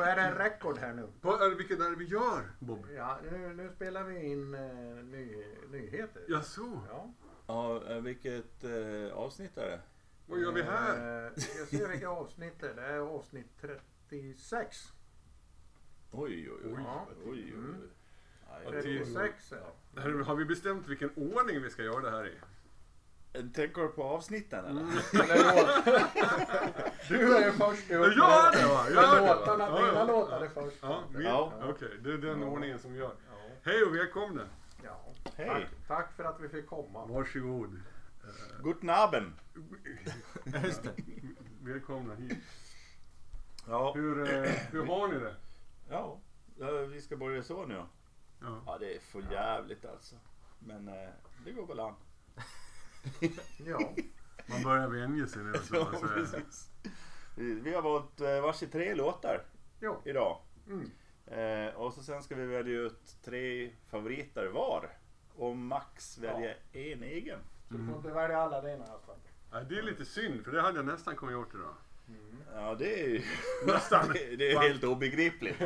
då är det en rekord här nu. Vad är det, vilket är det vi gör Bob? Ja, nu, nu spelar vi in eh, ny, nyheter. Ja, så. Ja. Ja, eh, vilket eh, avsnitt är det? Vad gör vi här? Eh, jag ser vilka avsnitt det är. Det är avsnitt 36. Oj, oj, oj. Ja. oj, oj. Mm. Nej, Ja, det- 36 är det. Här, Har vi bestämt vilken ordning vi ska göra det här i? Tänker du på avsnitten eller? Mm. Du är först ut. Ja, det var, ja, det var. Låtarna, Ja, dina ja. låtar är först. Ja, Ja. okej. Det är den ordningen som gör. Ja. Hej och välkomna. Ja. Hej. Tack, tack för att vi fick komma. Varsågod. Guten Abend. Just det. Välkomna hit. Ja. Hur, eh, hur har ni det? ja, ja, vi ska börja så nu. Ja. Ja, det är för jävligt alltså. Men eh, det går väl an. Ja. Man börjar vänja sig nu. Så Ja, precis. Vi, har valt eh, varsitt tre låtar Jo. idag. Mm. Eh, och så sen ska vi välja ut tre favoriter var. Och Max väljer en egen. Så du får inte välja alla dina Aslan. Ja, det är lite synd för det hade jag nästan kunnat gjort idag. Ja, det är ju Nästan. det, det är helt obegripligt.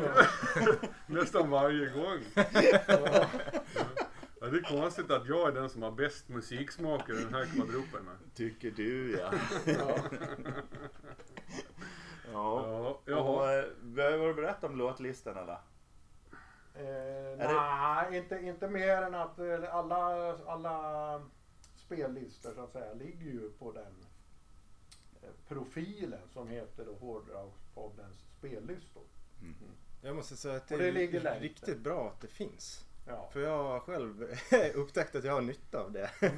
Nästan varje gång. Ja, det är konstigt att jag är den som har bäst musiksmak i den här kvadrupen. Tycker du ja. Ja. Ja. Ja, Och, eh, behöver du berätta om låtlistan eller? Eh, det- nej, inte, inte mer än att eh, alla, alla spellistor så att säga ligger ju på den eh, profilen som heter då Hårdrockspoddens spellistor. Jag måste säga att det, det är riktigt bra att det finns. Ja. För jag har själv upptäckt att jag har nytta av det.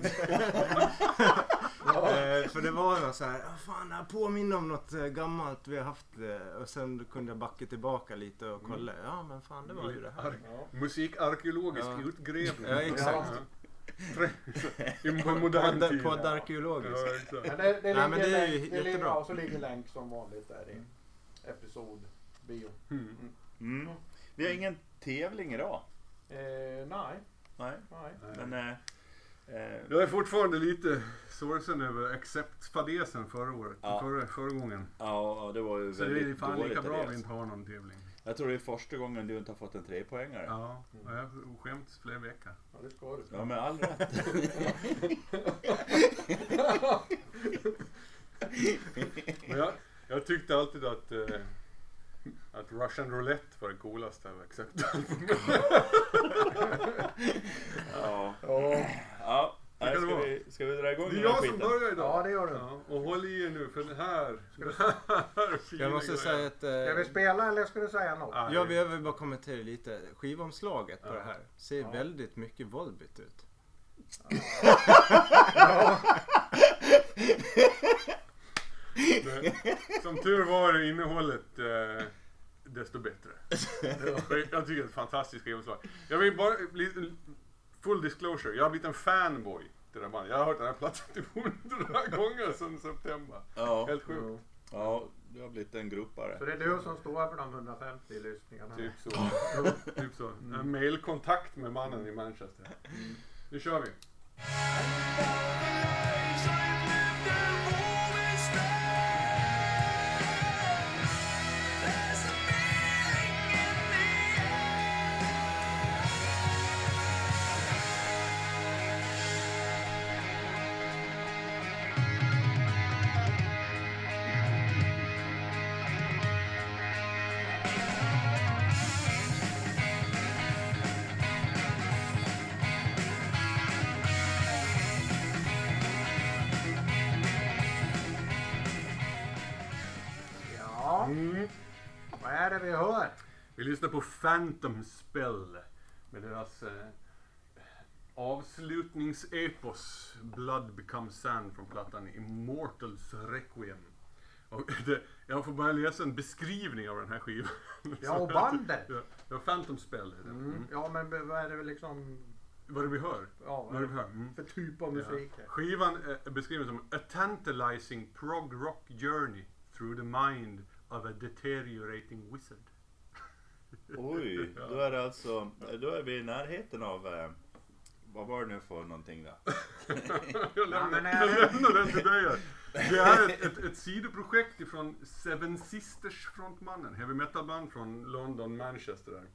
Eh, För det var så här, "Ah, fan det här påminner om något eh, gammalt vi har haft. eh." Och sen kunde jag backa tillbaka lite och kolla. Ja men fan det var ju det här. Ar- Ja. Musikarkeologisk Ja. utgrävning. Ja, exakt. Ja. I modern tid. Poddarkeologiskt. Ja. Men det, det, Nej, men det är ju det ligger, jättebra. ja, så ligger länk som vanligt där i episod bio. Mm. Mm. Vi har ingen tävling idag. Eh, nej, Nej. nej. Men eh, eh, Jag är fortfarande lite sorgsen över accept-fadesen förra året. Ja. Förra, förra gången. ja, ja, det var ju Så det är fan dåligt lika bra att vi inte har någon tävling. Jag tror det är första gången du inte har fått en trepoängare. Ja. Ja, och jag har skämts flera veckor. Ja, det ska du. med all rätt. Men jag, jag tyckte alltid att, eh, att Russian Roulette var det coolaste av accept-albumet. ja. Ja, ja. Nej, ska, vi, ska vi dra igång Det är den jag som börjar idag. ja det gör du. Ja, och håll i er nu för det här, är fina Jag måste säga att... Ska vi Eh, spela eller ska du säga något? Ja. jag vill bara kommentera lite. Skivomslaget på Ja. det här ser Ja. väldigt mycket Volbit ut. Men Som tur var innehållet eh, desto bättre. jag tycker det är ett fantastiskt skivomslag. Jag vill bara, full disclosure, jag har blivit en fanboy till här bandet. Jag har hört den här plattan typ hundra gånger sedan september. Ja. Helt sjukt. ja, du har blivit en gruppare. Så det är du som står för de 150 lyssningarna? Typ så. typ så. En mailkontakt med mannen i Manchester. Nu kör vi. På Phantom Spell med deras eh, avslutningsepos Blood Becomes Sand från plattan Immortals Requiem. Och det, jag får bara läsa en beskrivning av den här skivan. Ja, och bandet. Ja, Phantom Spell är det. Mm. Mm. Ja, men vad är det liksom Vad det vi hör? ja, Vad är det vi hör? Mm. för typ av musik? Ja. Skivan är beskriven som A tantalizing prog rock journey through the mind of a deteriorating wizard. Oj, då är det alltså, då är vi i närheten av, eh, vad var det nu för någonting då? Jag lämnar, men, jag eh, lämnar den till dig. här. Det är ett, ett, ett sidoprojekt ifrån Seven Sisters frontmannen, heavy metal-band från London, Manchester. Där.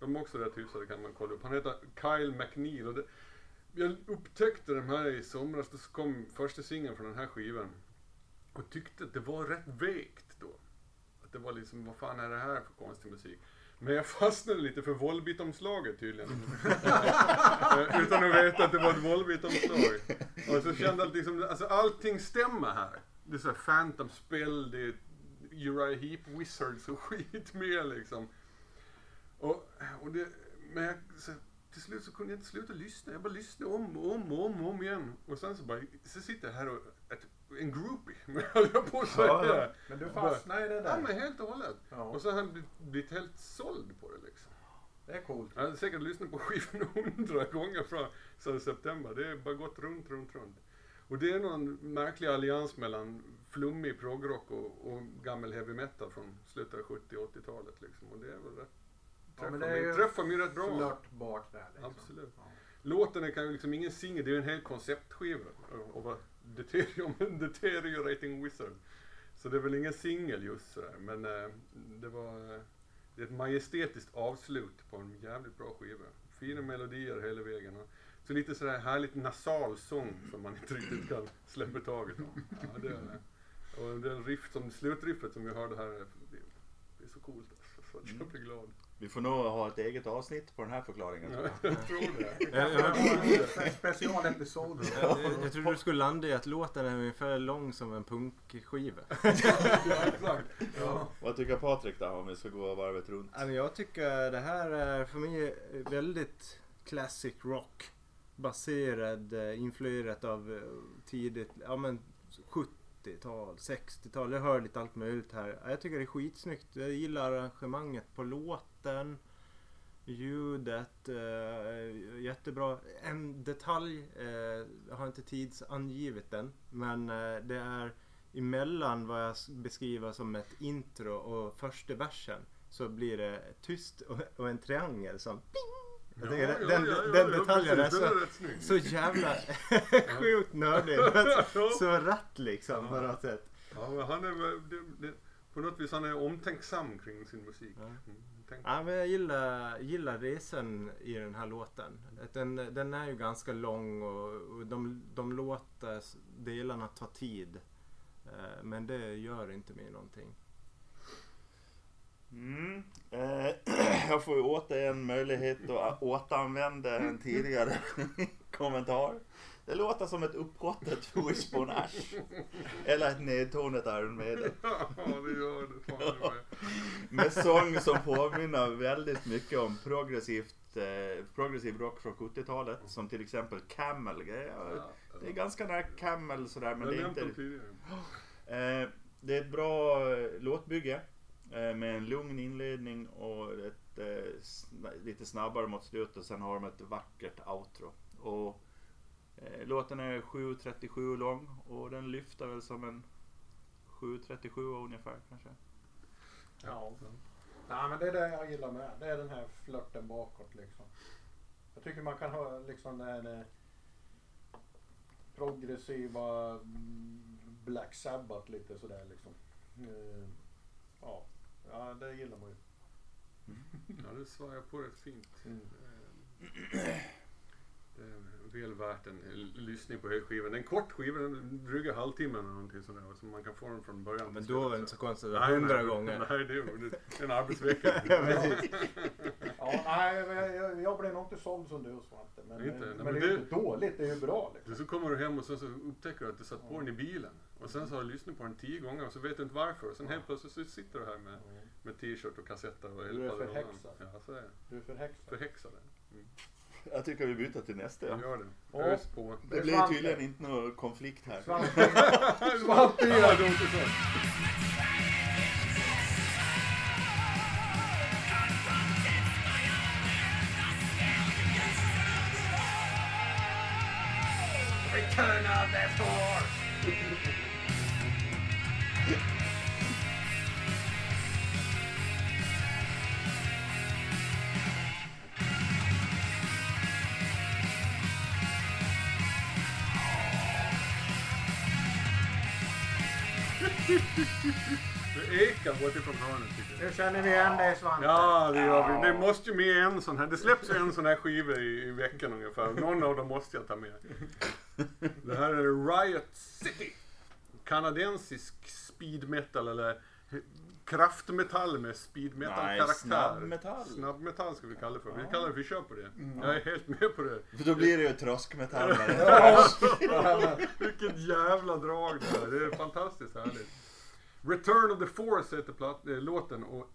De är också rätt hyfsade kan man kolla upp. Han heter Kyle McNeil. Och det, jag upptäckte den här i somras, då kom första singeln från den här skivan. Och tyckte att det var rätt vekt då. Att det var liksom, vad fan är det här för konstig musik? Men jag fastnade lite för Volbeat-omslaget tydligen. Eh, utan att veta att det var ett Volbeat-omslag. Och så kände jag liksom, alltså allting stämmer här. Det är såhär Phantom spel, det är Uriah Heep Wizards och skit med liksom. Och, och det, men jag, så, till slut så kunde jag inte sluta lyssna. Jag bara lyssnade om och om och om, och om igen. Och sen så bara, så sitter jag här och, ett, en groupie, höll jag på att säga. Ja, ja. Men du fastnade i det Ja där. men helt och hållet. Ja. Och så har jag blivit, blivit helt såld på det liksom. Det är coolt. Jag har säkert lyssnat på skivan hundra gånger från sedan september. Det har bara gått runt, runt, runt. Och det är någon märklig allians mellan flummig progrock och, och gammal heavy metal från slutet av 70 och 80-talet liksom. Och det är väl rätt... Ja, Träffar, det är mig, träffar mig rätt bra. Flörtbart där liksom. Absolut. Ja. Låten är kan liksom ingen singel, det är ju en hel konceptskiva. Och vad deterium, deteriorating wizard. Så det är väl ingen singel just sådär. Men eh, det var eh, det är ett majestätiskt avslut på en jävligt bra skiva. Fina melodier hela vägen. Och så lite sådär härligt nasal sång som man inte riktigt kan släppa taget om. Ja, det är det. Och den riff som, slutriffet som vi hörde här, det, det är så coolt alltså. Så jag blir glad. Vi får nog ha ett eget avsnitt på den här förklaringen. Ja, jag. tror det. Jag, jag, En specialepisod. jag, jag trodde du skulle landa i att låten är ungefär lång som en punkskiva. Ja, exakt. Ja. Vad tycker Patrik då om vi ska gå varvet runt? Jag tycker det här är för mig väldigt classic rock. Baserad, eh, influerat av eh, tidigt, ja men 50-tal, 60-tal. Jag hör lite allt möjligt här. Jag tycker det är skitsnyggt. Jag gillar arrangemanget på låten. Ljudet, eh, jättebra. En detalj, eh, jag har inte tidsangivit den. Men eh, det är emellan vad jag beskriver som ett intro och första versen. Så blir det tyst och, och en triangel som ping. Jag tycker Ja, ja, den, ja, ja, den ja, detaljen precis. är Den så, är så jävla sjukt nördig. Ja. Så rätt liksom på Ja. något sätt. Ja, men han är det, det, på något vis han är omtänksam kring sin musik. Ja. Mm, Ja, men jag gillar, gillar resan i den här låten. Den, den är ju ganska lång och, och de, de låter delarna ta tid. Eh, Men det gör inte mig någonting. Mm. Eh, jag får ju återigen möjlighet att återanvända en tidigare kommentar. Det låter som ett upphottat Wishbone Ash. Eller ett nedtonat Iron Maiden. Ja, det gör det. Fan, det med. Med sång som påminner väldigt mycket om progressivt, eh, progressiv rock från 70-talet. Som till exempel Camel. Det är, det är ganska nära Camel sådär men det är inte... tidigare. Eh, det är ett bra eh, låtbygge. Eh, med en lugn inledning och ett, eh, lite snabbare mot slutet. Sen har de ett vackert outro. Och, eh, låten är 7.37 lång och den lyfter väl som en 7.37 ungefär kanske. Ja. Nej men det är det jag gillar med det. är den här flörten bakåt liksom. Jag tycker man kan ha liksom den här eh, progressiva mm, Black Sabbath lite sådär liksom. Eh, Ja, ja det gillar man ju. Ja, det svarar jag på rätt fint. Mm. Eh, Det är väl värt en lyssning på hela skivan. Det är en kort skiva, en dryga halvtimme eller någonting sådär. Så man kan få den från början. Men till då är det inte så konstigt. Hundra gånger. Nej, det är ju det är en arbetsvecka. Ja, nej, jag, jag, blev nog inte såld som du Svante. Men, Inte? men, Nej, men men det är ju inte dåligt, det är ju bra liksom. Så kommer du hem och sen så upptäcker du att du satt på den i bilen. Och sen så har du lyssnat på den tio gånger och så vet du inte varför. Och sen helt plötsligt så sitter du här med, med t-shirt och kassetter och Du är förhäxad. Ja, så är det. Du är förhäxad. Förhäxade. Mm. Jag tycker vi byter till nästa. Ja. Gör det. Ös på. Det blir Svante. tydligen inte någon konflikt här. Svante, Svante fortfarande står. Du ekar bortifrån hörnet tycker jag. Nu känner vi igen dig Svante. Ja, det gör vi. Det måste ju med en sån här. Det släpps en sån här skiva i, i veckan ungefär. Någon av dem måste jag ta med. Det här är Riot City. Kanadensisk speed metal eller kraftmetall med speed Nej, metal-karaktär. snabbmetall. Snabbmetall ska vi kalla det för. Vi kallar det för kör på det. Jag är helt med på det. För då blir det ju tröskmetall. Vilket jävla drag det här. Det är fantastiskt härligt. Return of the Force heter platt, äh, låten och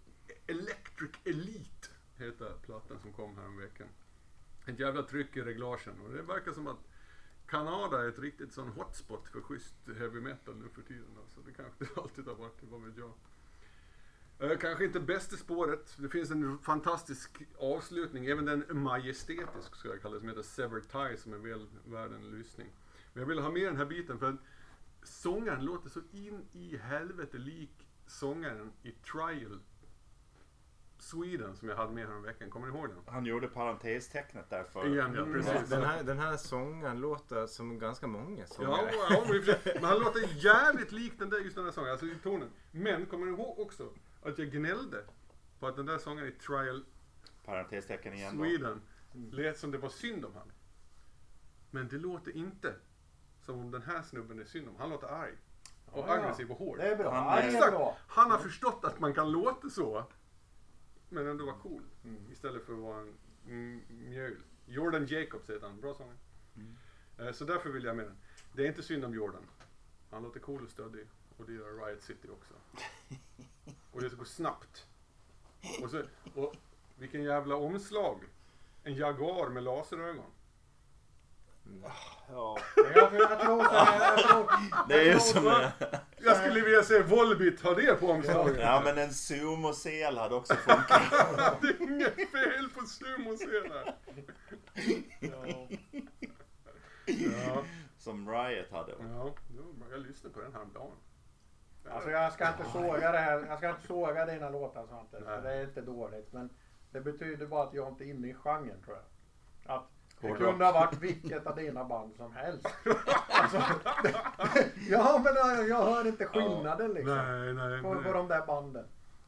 Electric Elite heter plattan som kom här om veckan. Ett jävla tryck i reglagen och det verkar som att Kanada är ett riktigt sån hotspot för schysst heavy metal nu för tiden. Alltså. Det kanske det alltid har varit, vad vet jag. Eh, kanske inte bästa spåret. Det finns en fantastisk avslutning, även den majestätisk skulle jag kalla det, som heter Severed Tie som är väl värd en lyssning. Men jag vill ha med den här biten för att sångaren låter så in i helvete lik sångaren i Trial Sweden som jag hade med här om veckan. Kommer ni ihåg den? Han gjorde parentestecknet där för. Igen, ja, Mm. precis. Den här, den här sången låter som ganska många Ja, sångare. ja sig- men han låter jävligt lik den där, just den där sången, alltså i tonen. Men kommer ni ihåg också att jag gnällde på att den där sången i Trial Parentestecken igen då. Sweden lät som det var synd om han. Men det låter inte som om den här snubben är synd om. Han låter arg. Och Ja, ja. aggressiv och hård. Det är bra. Han Ja, är- bra. Han har förstått att man kan låta så. Men ändå vara cool. Mm. Istället för att vara en mm, mjöl. Jordan Jacobs heter han. Bra sångare. Eh, Så därför vill jag med den. Det är inte synd om Jordan. Han låter cool och stöddig. Och det gör Riot City också. Och det går snabbt. Och, så, och vilken jävla omslag. En Jaguar med laserögon. Ja. Jag, jag tror, jag tror, Det är ju jag som skulle vilja se Volbit ha det på omslaget. Ja men en sumosel hade också funkat. Det är inget fel på sumoscener. Ja. Ja, Som Riot hade. ja, jag lyssnade på den häromdagen. Alltså jag ska inte såga det här. Jag ska inte såga dina låtar Svante. Det är inte dåligt. Men det betyder bara att jag inte är inne i genren tror jag. Att det kunde ha varit vilket av dina band som helst. Alltså, det, ja men jag, jag hör inte skillnaden liksom. Nej, nej, På, på nej. de där banden.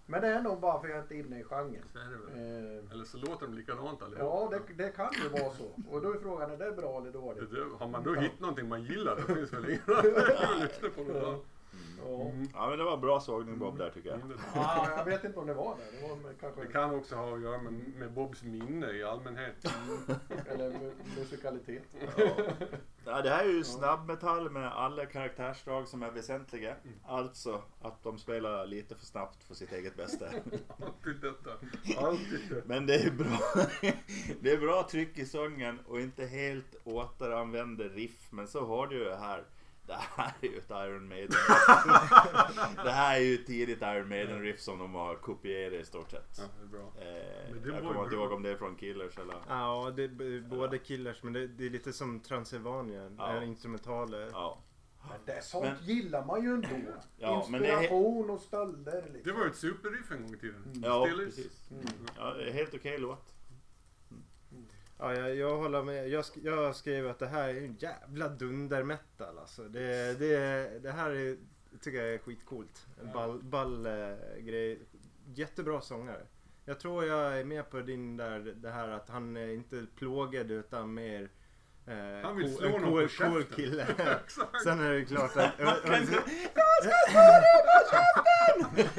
Men det är nog bara för att jag inte är inne i genren. Så. Eh, Eller så låter de likadant ja allihop. det, det kan ju vara så. Och då är frågan är det bra eller dåligt? Det- Har man då hittat någonting man gillar då finns väl ingen anledning att lyssna på något annat. Ja. Mm. Ja men det var bra sågning Bob där tycker jag. Ah, jag vet inte om det var det. Det var väl kanske... Det kan också ha att göra med, med Bobs minne i allmänhet. Eller mu- musikalitet. Ja, det här är ju snabbmetall med alla karaktärsdrag som är väsentliga. Alltså att de spelar lite för snabbt för sitt eget bästa. Alltid detta. Alltid detta. Men det är bra. Det är bra tryck i sången och inte helt återanvänder riff. Men så har du ju det här. Det här är ju ett Iron Maiden Det här är ju tidigt Iron Maiden riff som de har kopierat i stort sett. Ja, det är bra. Eh, Men det jag kommer inte ihåg om det är från Killers eller... Ja, det är både Killers men det, det är lite som Transylvania. Ja. Ja. Instrumentaler. Ja. Men det, sånt Men- gillar man ju ändå. Ja, Inspiration och stölder liksom. Det var ju ett superriff en gång i tiden. Ja, Stillers. precis. Mm. Ja, det är helt okej låt. Ja, jag, jag håller med. Jag, sk- jag skrev att det här är en jävla dundermetal alltså. Det, det, det här är, tycker jag är skitcoolt. En ball, ball eh, grej. Jättebra sångare. Jag tror jag är med på din där, det här att han är inte plågad utan mer eh, Han vill slå någon på käften. cool kille. Sen är det klart att...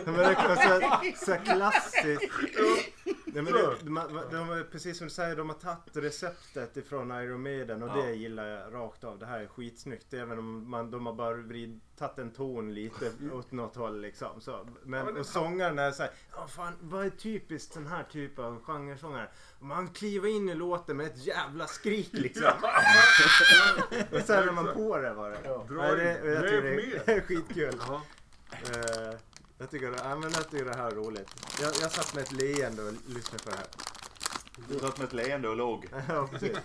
Men det är så, så klassiskt. Nej, men det, de, de, de, precis som du säger, de har tagit receptet ifrån Iron Maiden och Ja. det gillar jag rakt av. Det här är skitsnyggt. Även om man, de har bara vrid, tagit en ton lite åt något håll liksom. Så. Ja, Men, och sångaren är såhär, ja fan vad är typiskt den här typen av genresångare? Man kliver in i låten med ett jävla skrik liksom. och sen är man på det bara. Ja. Dra Nej, det, jag det är skitkul. Ja. Jag, tycker det, ja, men jag tycker det här är roligt. Jag, jag satt med ett leende och lyssnade på det här. Du satt med ett leende och låg. ja, precis.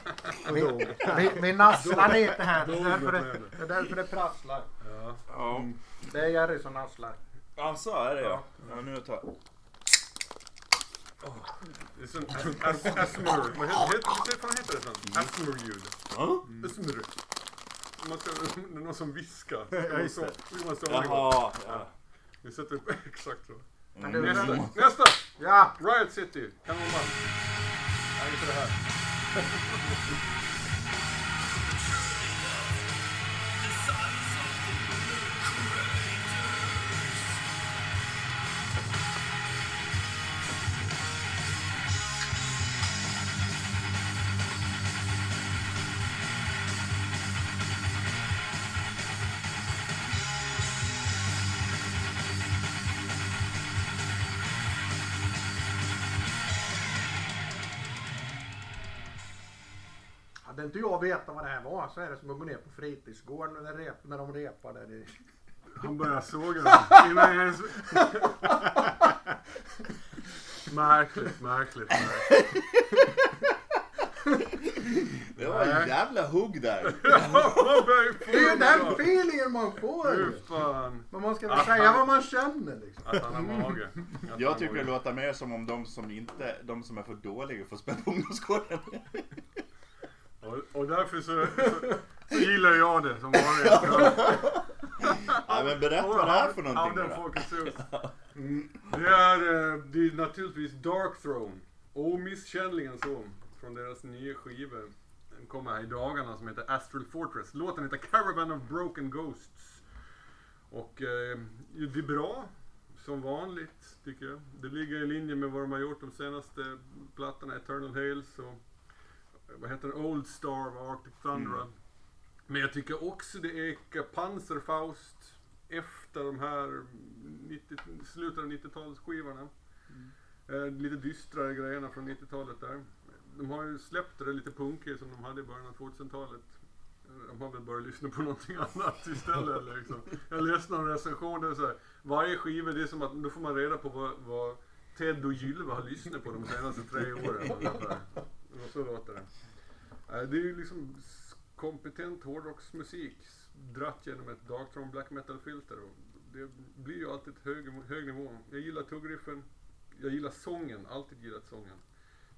Och dog. vi, vi nasslar lite här. Det är, därför det, det. är därför det prasslar. Ja. Ja. Det är Jerry som nasslar. Ja, så är det ja. ja nu tar Det är sån as- asthma. Vad heter, fan det? Asthma. man ska, det är någon som viskar. Jaha, ja. Vi sätter upp exakt så. Du, Nästa! men- Nästa! Ja! Riot City, kanonband. Nej, inte det här. inte jag vetat vad det här var så är det som att gå ner på fritidsgården när, rep, när de repar där i... Han börjar såga innan jag ens... Märkligt, märkligt, märkligt. Det var en jävla hugg där. Det är ju den det. feelingen man får! Men man ska väl säga vad man känner liksom. Att han har mage. Jag tycker det låter mer som om de som inte, de som är för dåliga får spela på ungdomsgården. Och, och därför så, så, så gillar jag det som vanligt. Ja, men berätta vad det är för någonting hus. Mm. Det är, det är naturligtvis Dark Throne. Omisskännligen så. Från deras nya skiva. Den kommer här i dagarna som heter Astral Fortress. Låten heter Caravan of Broken Ghosts. Och eh, det är bra. Som vanligt tycker jag. Det ligger i linje med vad de har gjort de senaste plattorna. Eternal Hails och vad heter det? Old Star av Arctic Thunder. Men jag tycker också det ekar Panzerfaust efter de här 90, slutet av 90-talsskivorna. Eh, lite dystrare grejerna från 90-talet där. De har ju släppt det lite punkigt som de hade i början av 2000-talet. Eh, De har väl börjat lyssna på någonting annat istället. Liksom. Jag läste någon recension där så här, varje skiva det är som att då får man reda på vad, vad Ted och Gylve har lyssnat på de senaste tre åren. ungefär. Och så låter det. Eh, Det är ju liksom kompetent hårdrocksmusik dratt genom ett Darkthrone black metal-filter. Det blir ju alltid hög, hög nivå. Jag gillar tuggriffen. Jag gillar sången. Alltid gillat sången.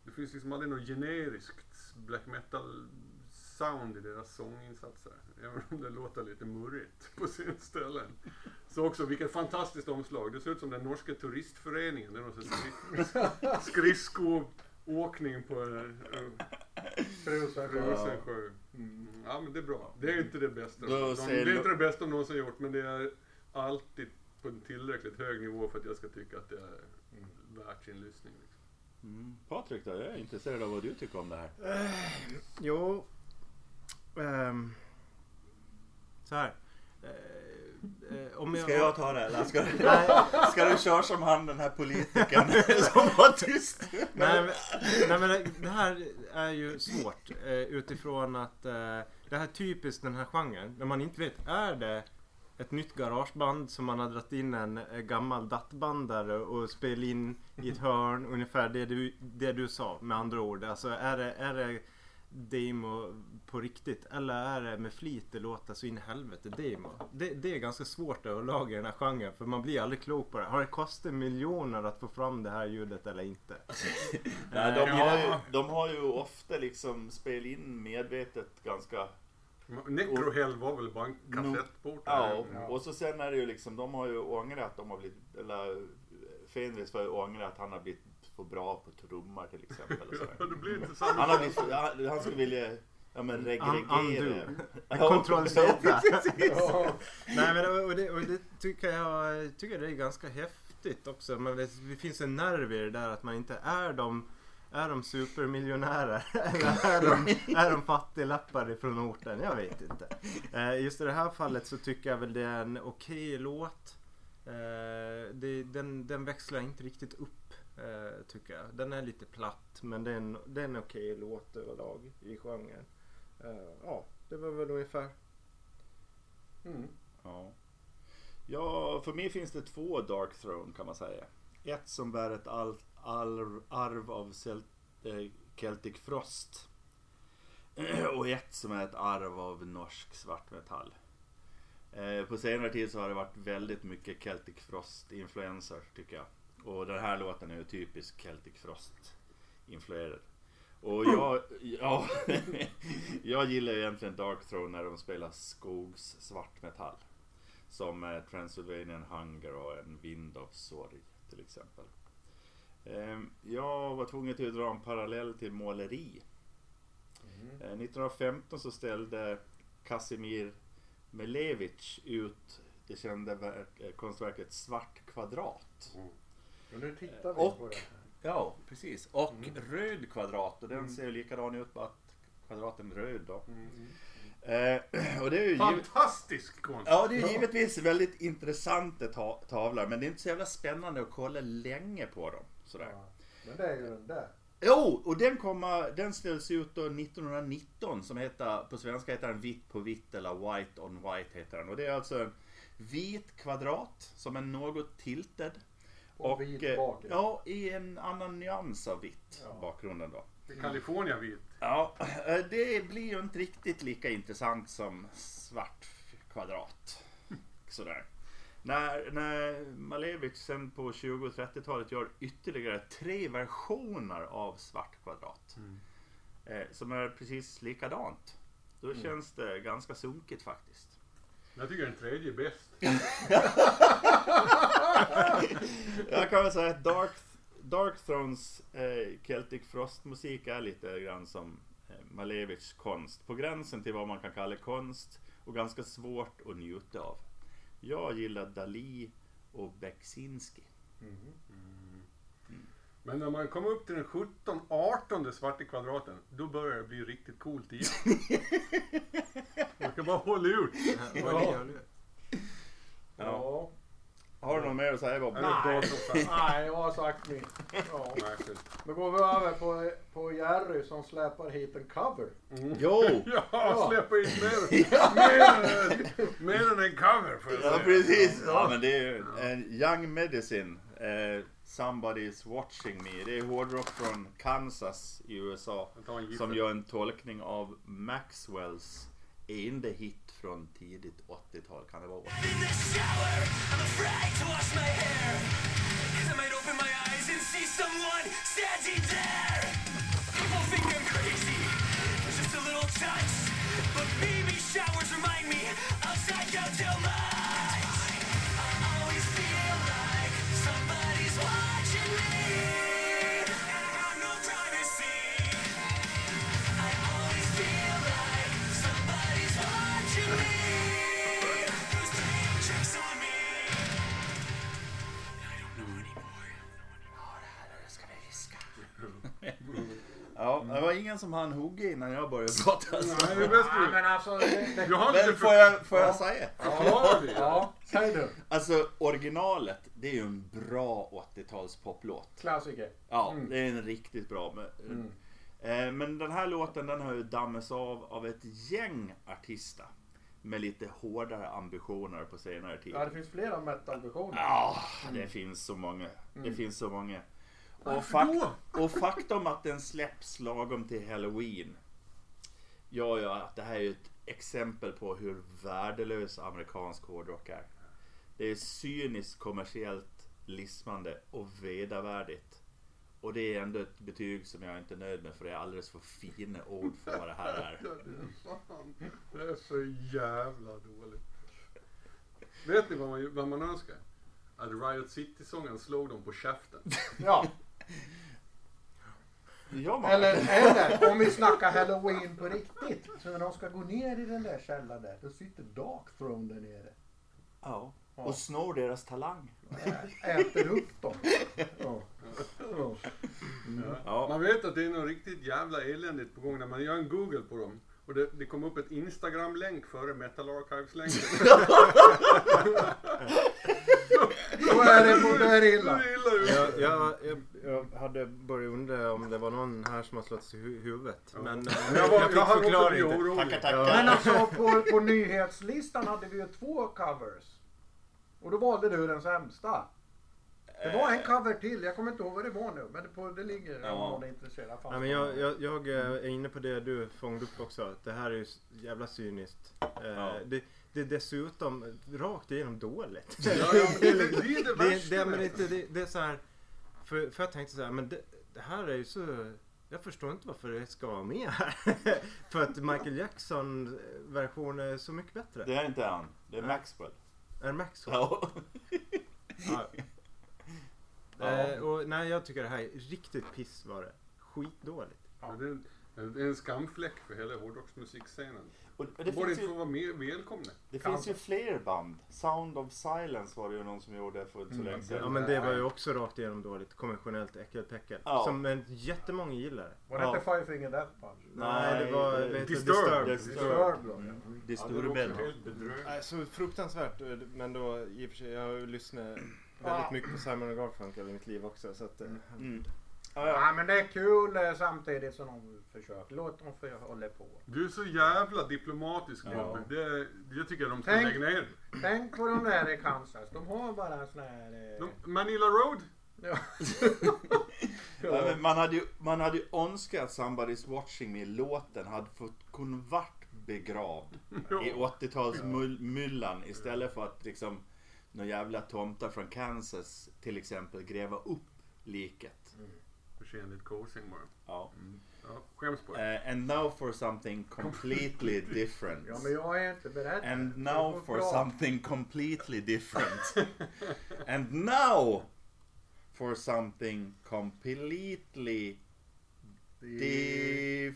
Det finns liksom aldrig något generiskt black metal sound i deras sånginsatser. Även om det låter lite murrigt på sina ställen. Så också, vilket fantastiskt omslag. Det ser ut som den norska turistföreningen. Det är någon sån skridskoåkning på en Rosensjö. Mm. Ja men det är bra. Det är inte det bästa. De, säger det är inte det bästa de någonsin gjort men det är alltid på en tillräckligt hög nivå för att jag ska tycka att det är värt sin lyssning. Liksom. Mm. Patrik då, jag är intresserad av vad du tycker om det här. Jo. ehm, så här. Eh, eh, om jag, Ska jag ta det eller ska, Nej, ska du köra som han den här politikern som var tyst? nej, men, nej men det, det här är ju svårt eh, utifrån att eh, det här är typiskt den här genren. När man inte vet, är det ett nytt garageband som man har dragit in en eh, gammal dattbandare och spelat in i ett hörn. Ungefär det du, det du sa med andra ord. Alltså är det, är det demo på riktigt eller är det med flit det låter så in i helvete demo? Det, det är ganska svårt överlag i den här genren för man blir aldrig klok på det. Har det kostat miljoner att få fram det här ljudet eller inte? Nej, de, har ju, de har ju ofta liksom spelat in medvetet ganska Necrohell var väl bara en kassettport? Ja, Ja. och så sen är det ju liksom, de har ju ångrat att de har blivit, eller Fenris har ju ångrat att han har blivit för bra på trummor till exempel. Och Ja, det blir inte samma Han har blivit, för- han, han skulle vilja, ja men. Ja, Kontroll Z. Nej men och det, och det tycker jag tycker det är ganska häftigt också. Men det, det finns en nerv i det där att man inte är de är de supermiljonärer eller är de, är de fattiglappar ifrån orten? Jag vet inte. Eh, just i det här fallet så tycker jag väl det är en okej låt. Eh, den, den växlar inte riktigt upp eh, tycker jag. Den är lite platt men det är en, det är en okej låt överlag i genren. Eh, ja, det var väl ungefär. Mm. Ja. ja, för mig finns det två Dark Throne kan man säga. Ett som bär ett all, all, arv av Celt, eh, Celtic Frost. Och ett som är ett arv av norsk svartmetall. Eh, på senare tid så har det varit väldigt mycket Celtic Frost-influenser tycker jag. Och den här låten är ju typisk Celtic Frost-influerad. Och jag, ja, jag gillar egentligen Dark Throne när de spelar skogs svartmetall. Som eh, Transylvanian Hunger och en Vind av sorg till exempel. Ehm, Jag var tvungen till att dra en parallell till måleri. Eh, 1915 så ställde Kasimir Melevic ut det kända eh, konstverket Svart kvadrat. Men nu tittar vi Och- på det här. Ja, precis. Och Mm. röd kvadrat och den Mm. ser ju likadan ut bara att kvadraten är röd då. Eh, och det är ju Fantastisk konst! ja, det är givetvis väldigt intressanta ta- tavlor men det är inte så jävla spännande att kolla länge på dem. Sådär. Ja. Men det är ju den där. Jo, och den, kommer, den ställs ut då 1919 som heter, på svenska heter den vitt på vitt eller white on white heter den. Och det är alltså en vit kvadrat som är något tilted. Och vit eh, bakgrund. Ja, i en annan nyans av vitt Ja. bakgrunden då. California vit. Ja, eh, det blir ju inte riktigt lika intressant som svart kvadrat. Sådär. När, när Malevich sen på 20 och 30-talet gör ytterligare tre versioner av svart kvadrat. Eh, som är precis likadant. Då känns det ganska sunkigt faktiskt. Jag tycker den tredje är bäst. Jag kan väl säga att Dark, Dark Thrones eh, Celtic Frost-musik är lite grann som eh, Malevichs konst. På gränsen till vad man kan kalla konst och ganska svårt att njuta av. Jag gillar Dali och Beksinski. Men när man kommer upp till den 17, 18 svarta kvadraten, då börjar det bli riktigt coolt igen. Man kan bara hålla ut. Du? Ja. Har du något mer att säga Bob? Nej, nej, jag har sagt mitt. Ja. Då går vi över på, på Jerry som släpar hit en cover. Jo! Ja, släppa in mer, mer, än- mer än en cover jag Ja precis! Ja men det är en Young Medicine. Eh, Somebody's watching me. Det är hårdrock från Kansas i USA. Jag tar en gift. Som gör en tolkning av Maxwells enda hit från tidigt 80-tal. Kan det vara 80? In the shower, I'm afraid to wash ingen som hann hugga innan jag började prata. Alltså. Nej, det är bäst du. men alltså... Det, det, Men får jag, får jag Ja. säga? förklarat det. ja, säg du. Alltså originalet, det är ju en bra 80-tals poplåt. Klassiker. Ja, Mm. det är en riktigt bra. Men, Mm. eh, men den här låten den har ju dammats av av ett gäng artister. Med lite hårdare ambitioner på senare tid. Ja, det finns flera metal-versioner. Ja, det finns så många. Det Mm. finns så många. Och, fak- och faktum att den släpps lagom till Halloween gör ju att det här är ett exempel på hur värdelös amerikansk hårdrock är. Det är cyniskt, kommersiellt, lismande och vedervärdigt. Och det är ändå ett betyg som jag inte är nöjd med för det är alldeles för fina ord för vad det här är. Ja, det är. Det är så jävla dåligt. Vet ni vad man, vad man önskar? Att Riot City-sången slog dem på käften. Ja. Ja. Eller, eller om vi snackar halloween på riktigt. Så när de ska gå ner i den där källaren där, då sitter Dark Throne där nere. ja. Ja. Och snor deras talang. Äter upp dem. Ja. Ja. Ja. Man vet att det är något riktigt jävla eländigt på gång när man gör en Google på dem. Och det, det kom upp ett Instagram-länk före Metal Archives-länken. Då är det, då är det illa. Jag, jag, jag, jag hade börjat undra om det var någon här som har slått sig i hu- huvudet. Men eh, Jag, var, jag fick jag hade också förklaring. blivit orolig. Tackar, tackar. Ja. Men alltså på, på nyhetslistan hade vi ju två covers. Och då valde du den sämsta. Det var en cover till, jag kommer inte ihåg vad det var nu. Men det, på, det ligger om Ja. någon är intresserad. Nej, men jag, jag, jag eh, är inne på det du fångade upp också. Det här är ju jävla cyniskt. Eh, Ja. det, det är dessutom rakt igenom dåligt. Ja, ja, det, är det det, värsta. det, men med inte, det, det är så här, för, för jag tänkte så här, men det, det här är ju så Jag förstår inte varför det ska vara med här. För att Michael Jackson version är så mycket bättre. Det är inte han. Det är. Maxwell. Är det Maxwell? Ja. Ja. Ja. Eh, och, nej, jag tycker det här är riktigt piss var det. Skitdåligt. Ja, det, är en, det är en skamfläck för hela hårdrocksmusikscenen. Och det De borde finns inte få ju, vara med, välkomna. det Kan- finns ju fler band. Sound of Silence var det ju någon som gjorde för så Mm, länge sedan. Ja men det var ju också rakt igenom dåligt. Konventionellt äckelpäckel. Ja. Som en jättemånga gillade. Var det Ja. inte Five Finger Death Punch? Nej, det var det- Disturbed. Disturbed. Disturbed. Disturbed. ja. Disturbed. Ja, det var också helt bedrövligt. Nej, så fruktansvärt. eh, Men då i och för sig, jag har ju lyssnat väldigt Ja. mycket på Simon och Garfunkel i mitt liv också. Så att, eh, Mm. Ja, Ja, ja. men det är kul eh, samtidigt som de försöker. Låt dem få hålla på. Du är så jävla diplomatisk Ja. Det, jag tycker de ska Tänk- lägga ner. Tänk på de där i Kansas. De har bara en sån här... Eh... De, Manila Road. Ja. Ja, men man, hade ju, man hade ju önskat att Somebody's Watching Me-låten hade fått kunnat vart begravd i 80-talsmyllan istället för att liksom några jävla tomtar från Kansas till exempel gräva upp liket. Förseenligt kosing bara. Ja. Ja, skäms på det. Eh, and now for something completely different. ja, men jag är inte beredd. And now for prata. something completely different. And now for something completely different.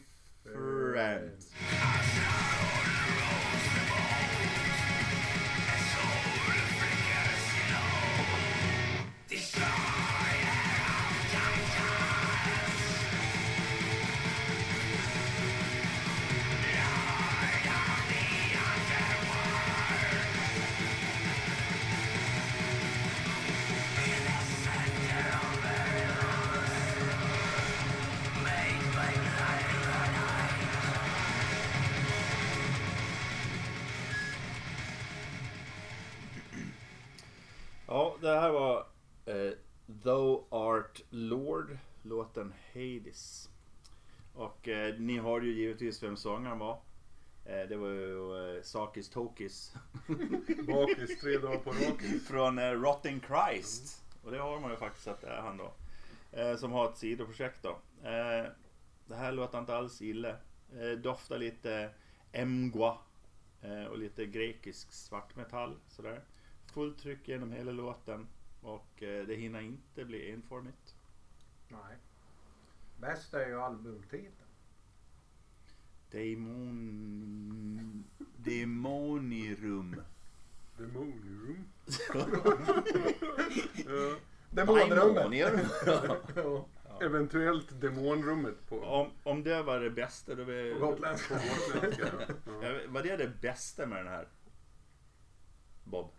Ja, det här var eh, Thou Art Lord, låten Hades. Och eh, ni har ju givetvis vem sångaren var. Eh, det var ju eh, Sakis Tokis Bakis tre dagar på raken. från eh, Rotting Christ. Och det har man ju faktiskt att det är han då. Eh, som har ett sidoprojekt då. Eh, det här låter inte alls illa. Eh, doftar lite emgua eh, och lite grekisk svartmetall sådär. Fullt tryck genom hela låten och eh, det hinner inte bli enformigt. Nej. Bäst är ju albumtiteln. Demon... Demonirum. Demonium. ja. Demonrummet. Demonirum. Ja. Eventuellt demonrummet på, om, om det var det bästa då På vi... gotländska. på gotländska. Ja. Ja, Var det det bästa med den här? Bob?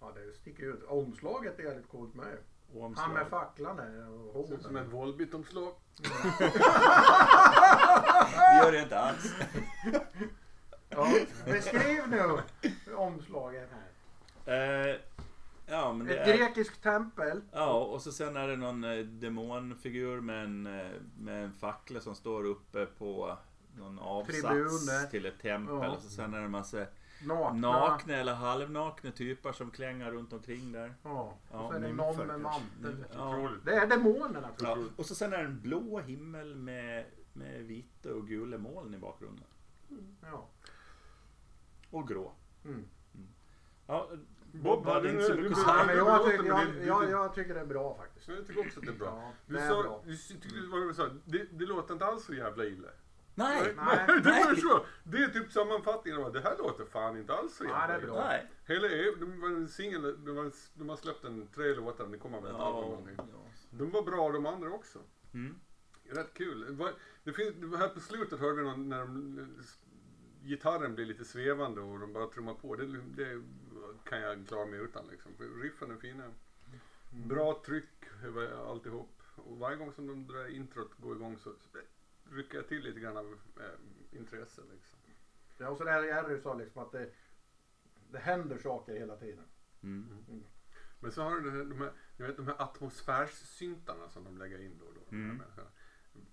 Ja, det sticker ut. Omslaget är jävligt coolt med. Omslag. Han med facklan där och Ser ut som ett Volbit-omslag. Det gör det inte alls. Ja, beskriv nu omslaget här. Eh, ja, men det Ett är... grekiskt tempel. Ja, och så sen är det någon eh, demonfigur med en, eh, med en fackla som står uppe på någon avsats Tribuner. till ett tempel. Ja. Och så sen är det en massa Nakna. nakna eller halvnakna typer som klängar runt omkring där. Ja, Ja, och så är det någon med mantel. Ja. Otroligt. Det är demonerna Ja. Och så sen är det en blå himmel med, med vita och gula moln i bakgrunden. Ja. Och grå. Mm. Ja, Bob, hade inte så mycket att Ja, säga. jag, tycker, jag, jag, jag tycker det är bra faktiskt. Jag tycker också att det är bra. Ja, Du det är sa, bra. du tyckte, vad du sa, det, det låter inte alls så jävla illa. Nej! Nej. det var så. Det är typ sammanfattningen av det här låter fan inte alls så Ja, jävla det är bra. Nej. Hela EU, de var en singel, de, har släppt en tre låtar, det kommer väl ett album Ja, någonting. ja. De var bra de andra också. Mm. Rätt kul. Det finns, här på slutet hörde vi någon, när de, gitarren blir lite svävande och de bara trummar på. Det, det kan jag klara mig utan liksom. Riffen är fina. Bra tryck över alltihop. Och varje gång som de drar introt går igång så rycker jag till lite grann av eh, intresse liksom. Ja, och så det ju så liksom att det, det händer saker hela tiden. Mm. Men så har du de här, de här, ni vet, de här atmosfärssyntarna som de lägger in då och då. Mm.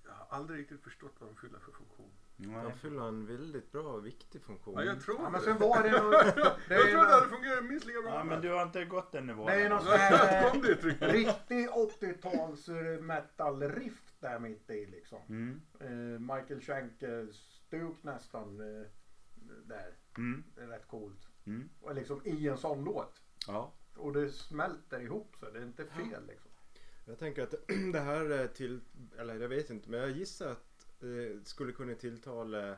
Jag har aldrig riktigt förstått vad de fyller för funktion. Nej. De fyller en väldigt bra och viktig funktion. Ja, jag tror Ja, det. men sen var det nog... Det jag att det hade någon, fungerat minst lika bra. Ja, men du har inte gått den nivån. Det är någon sån här trycket. riktig 80-tals metal-riff där mitt i liksom. Mm. Eh, Michael Schenker-stuk nästan eh, där. Mm. Det är rätt coolt. Mm. Och liksom i en sån låt. Ja. Och det smälter ihop så det är inte fel liksom. Jag tänker att det här är till, eller jag vet inte, men jag gissar att det skulle kunna tilltala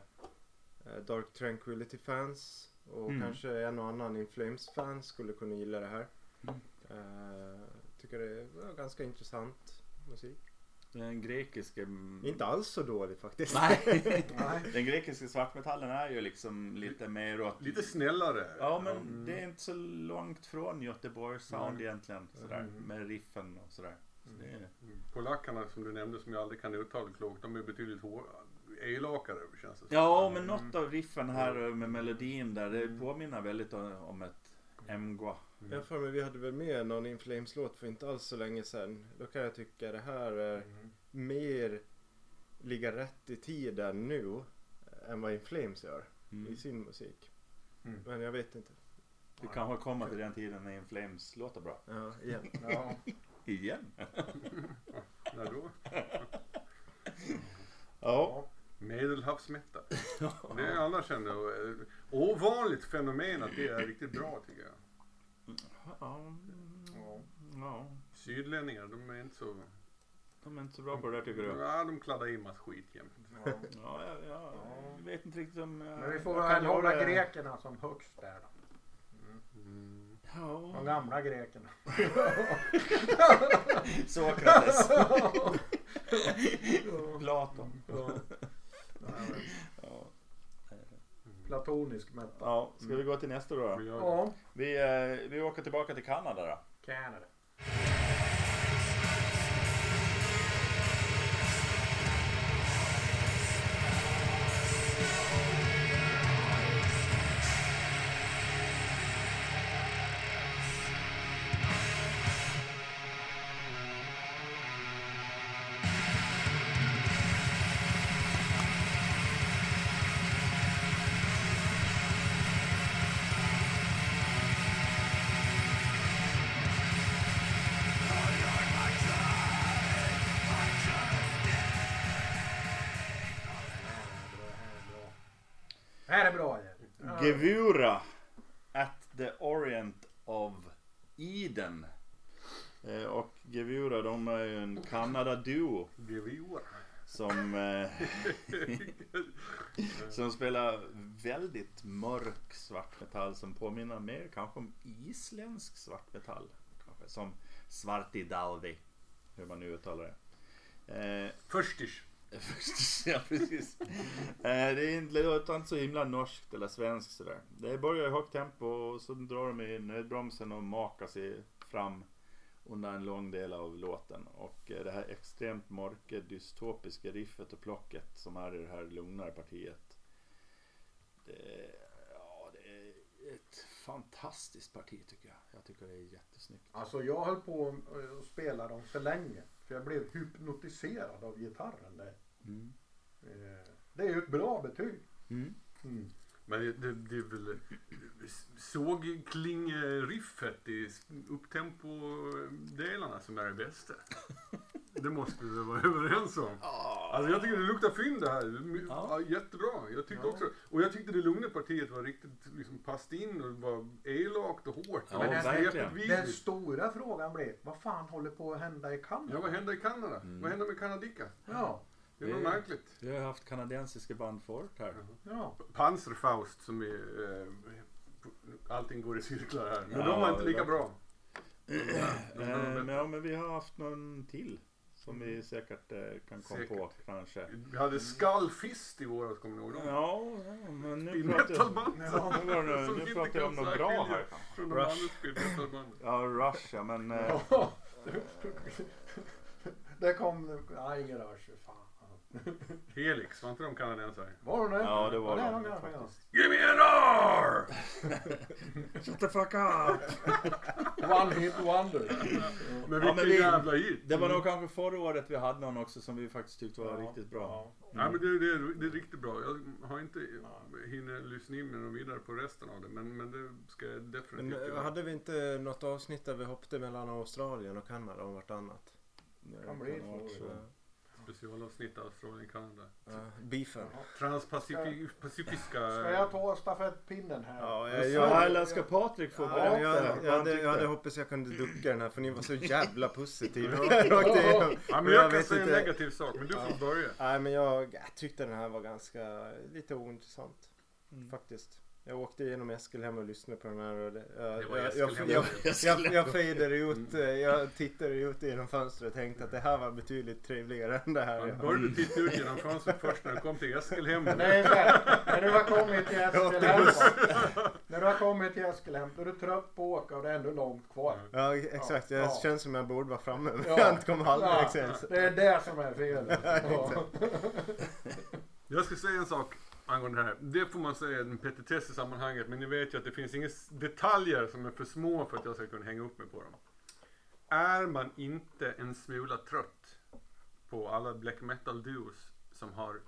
eh, Dark Tranquility fans och Mm. kanske en och annan In Flames fans skulle kunna gilla det här. Mm. Eh, tycker det var ganska intressant musik. Den grekiska... Inte alls så dålig faktiskt. Nej. Den grekiska svartmetallen är ju liksom lite mer åt... Lite snällare. Ja men det är inte så långt från Göteborgs sound egentligen. Sådär, Mm. Med riffen och sådär. Så det är... Mm. Polackerna som du nämnde som jag aldrig kan uttala klokt, de är betydligt elakare känns det som. Ja men något av riffen här med melodin där det påminner väldigt om om ett Mgwa. Mm. Jag för mig vi hade väl med någon In Flames låt för inte alls så länge sedan. Då kan jag tycka det här är Mm. mer ligga rätt i tiden nu än vad In Flames gör i Mm. sin musik. Mm. Men jag vet inte. Vi kanske kommer till den tiden när In Flames låter bra. Ja, igen. Ja. Igen? När då? Ja. Medelhavsmätta. Det är annars ändå eh, ovanligt fenomen att det är riktigt bra tycker jag. Ja. Ja. ja. Sydlänningar, de är inte så... De är inte så bra på det där tycker du? Ja, de kladdar i massa skit jämt. Ja. Ja, ja, ja. Jag vet inte riktigt om... jag- Men vi får väl hålla grekerna som högst där då. Mm. De Ja. gamla grekerna. Sokrates. Platon. Ja. Ja. Platonisk metal. ja. Ska vi gå till nästa då? då? Vi Ja. Vi, eh, vi åker tillbaka till Kanada då. Canada. Gevura at the Orient of Eden. Eh, och Gevura de är ju en Kanada-duo Gevor. som, eh, som spelar väldigt mörk svartmetall som påminner mer kanske om isländsk svartmetall. Kanske, som Svartidalvi, hur man nu uttalar det. Eh, Förstis. ja, precis. Eh, det är inte, det låter inte så himla norskt eller svenskt sådär. Det börjar i högt tempo och så drar de i nödbromsen och makar sig fram under en lång del av låten. Och eh, det här extremt mörka dystopiska riffet och plocket som är i det här lugnare partiet. Det, ja, det är ett fantastiskt parti tycker jag. Jag tycker det är jättesnyggt. Alltså jag höll på att spela dem för länge. För jag blev hypnotiserad av gitarren där. Mm. Eh, Det är ju ett bra betyg. Mm. Mm. Men det, det, är väl sågklingeriffet i upptempo-delarna som är det bästa. Det måste vi vara överens om. Alltså jag tycker det luktar fynd det här. Ja. Jättebra. Jag tyckte Ja. också. Och jag tyckte det lugna partiet var riktigt liksom passade in och var elakt och hårt. Ja, Men verkligen. Den vidrigt. stora frågan blev, vad fan håller på att hända i Kanada? Ja, vad hände i Kanada? Mm. Vad hände med Kanadika? Ja, Det var Det- märkligt. Vi har haft kanadensiska band förut här. ja. Panzerfaust som är... Eh, allting går i cirklar här. Men Ja, de var inte lika det- bra. Eh, men, ja, men vi har haft någon till som vi säkert eh, kan komma på kanske. Vi hade Skullfist i våras, kommer ni ihåg dem? Ja, ja, men nu pratar, metal-band. nu, var det- Som nu inte pratar jag om något bra här. Från de Rush. andra. Ja, Rush ja, men... Eh, Ja. Det kom, nej ingen sig. Fan. Helix, var inte de kanadensare? Var det Ja, det var det. de de ja. faktiskt. Give me an R! Shut the fuck up! One hit wonder. Men Ja, vilken men vi- jävla hit! Det var nog kanske förra året vi hade någon också som vi faktiskt tyckte var Ja, riktigt bra. ja. Nej men det, det, det är riktigt bra. Jag har inte hinner lyssna in mig vidare på resten av det. Men, men det ska jag definitivt Men eh, göra. hade vi inte något avsnitt där vi hoppade mellan Australien och Kanada om vartannat? Det Kan bli så, ja. Specialavsnitt Australien, Kanada. Ja, beefen. Transpacifiska... Ska jag ta stafettpinnen här? Ja, Ja, jag, ja, jag, eller ska Patrik få Ja, berätta jag, jag, hade, jag hade hoppats jag kunde ducka den här för ni var så jävla positiva. Ja. Ja, men jag, kan vet säga en negativ sak, men du får börja. Nej men jag, jag tyckte den här var ganska, lite ointressant. Mm. Faktiskt. Jag åkte igenom Eskilhem och lyssnade på den här och det, jag, Det var jag, jag, jag, jag, jag fejdade ut, eh, jag tittade ut genom fönstret och tänkte att det här var betydligt trevligare än det här. Började titta ut genom fönstret först när du kom till Eskilhem. Det här, när du har kommit till Eskilhem, när du har kommit till Eskilhem, då är du trött på att åka och det är ändå långt kvar. Ja exakt, jag Ja. känns som jag borde vara framme men Ja. jag inte kommit halvvägs Ja, ens. det är det som är felet. Ja. Jag ska säga en sak angående det här. Det får man säga är en petitess i sammanhanget, men ni vet ju att det finns inga detaljer som är för små för att jag ska kunna hänga upp mig på dem. Är man inte en smula trött på alla black metal duos som har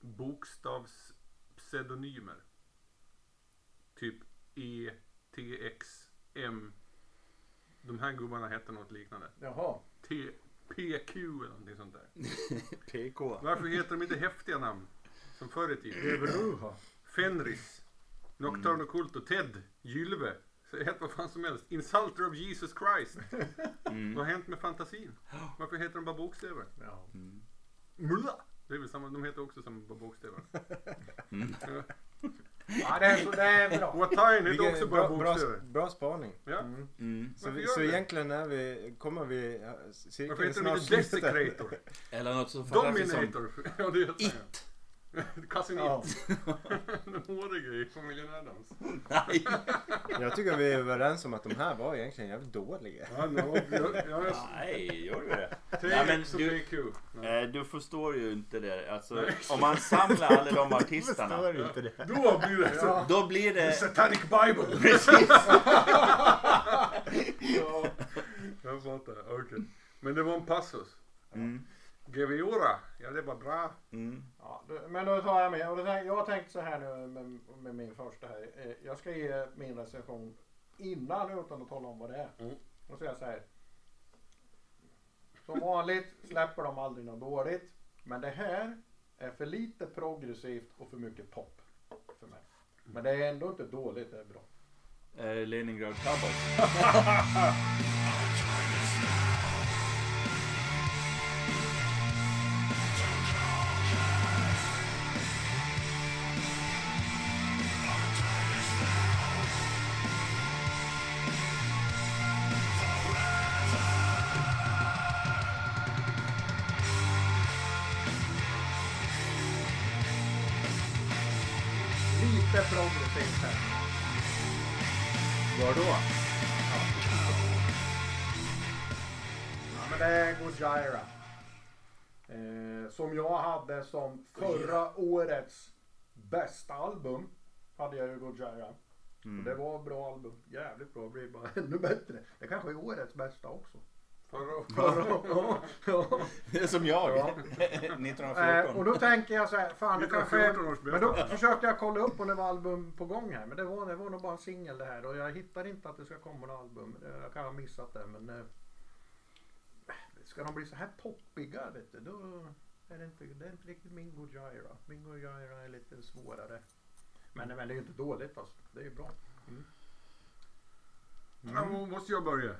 bokstavspseudonymer? Typ E, T, X, M. De här gubbarna hette något liknande. Jaha. T, PQ eller någonting sånt där. PK. Varför heter de inte häftiga namn? Som förr i tiden. Fenris, Nocturno Culto, Ted, Gylve. Heter vad fan som helst. Insulter of Jesus Christ. Mm. Vad har hänt med fantasin? Varför heter de bara bokstäver? Ja. Mm. Mulla! Det är väl samma, de heter också samma bara bokstäver. Mm. Ja. det är, så, det är bra. Watain heter också bara bra, bra, bokstäver. bra spaning. Ja. Mm. Mm. Så, vi, så det? egentligen är vi, kommer vi, cirkeln Varför heter de inte. Desecrator? Eller något så fantastiskt som Dominator? Ja, det It. Cousin Ja. It. Den håriga i familjen Adams. Nej. Jag tycker vi är överens om att de här var egentligen jävligt dåliga. Ja, no, ja, ja, ja. Nej, gör vi det? Nej, men du- PQ. Ja. Eh, Du förstår ju inte det. Alltså, om man samlar alla de artisterna. Förstår du inte det? Då blir det så. Ja. Då blir det... Satanic Bible! Precis. ja, jag fattar. Okej. Men det var en passus. Mm. Geviora, ja det var bra. Mm. Ja, men då tar jag med. Och då tänk, jag har tänkt så här nu med, med min första här. Eh, Jag ska ge min recension innan utan att tala om vad det är. Mm. Och så här. Som vanligt släpper de aldrig något dåligt. Men det här är för lite progressivt och för mycket pop. För mig. Men det är ändå inte dåligt, det är bra. Är det Leningrad Cowboys? som jag hade som förra årets bästa album. Hade jag ju Gojira. Och det Mm. var bra album. Jävligt bra. Det blir bara ännu bättre. Det kanske är årets bästa också. Förra Förra, ja, ja. Det är som jag. Ja. Eh, 1914. och då tänker jag så här. Fan det kanske är, 1914 års Men då försökte jag kolla upp om det var album på gång här. Men det var, det var nog bara en singel det här. Och jag hittar inte att det ska komma något album. Jag kan ha missat det. Men eh, ska de bli så här poppiga vet du. Då är det inte, det är inte riktigt min Gojira. Min Gojira är lite svårare. Men, men det är ju inte dåligt alltså. Det är ju bra. Ja, då måste jag börja.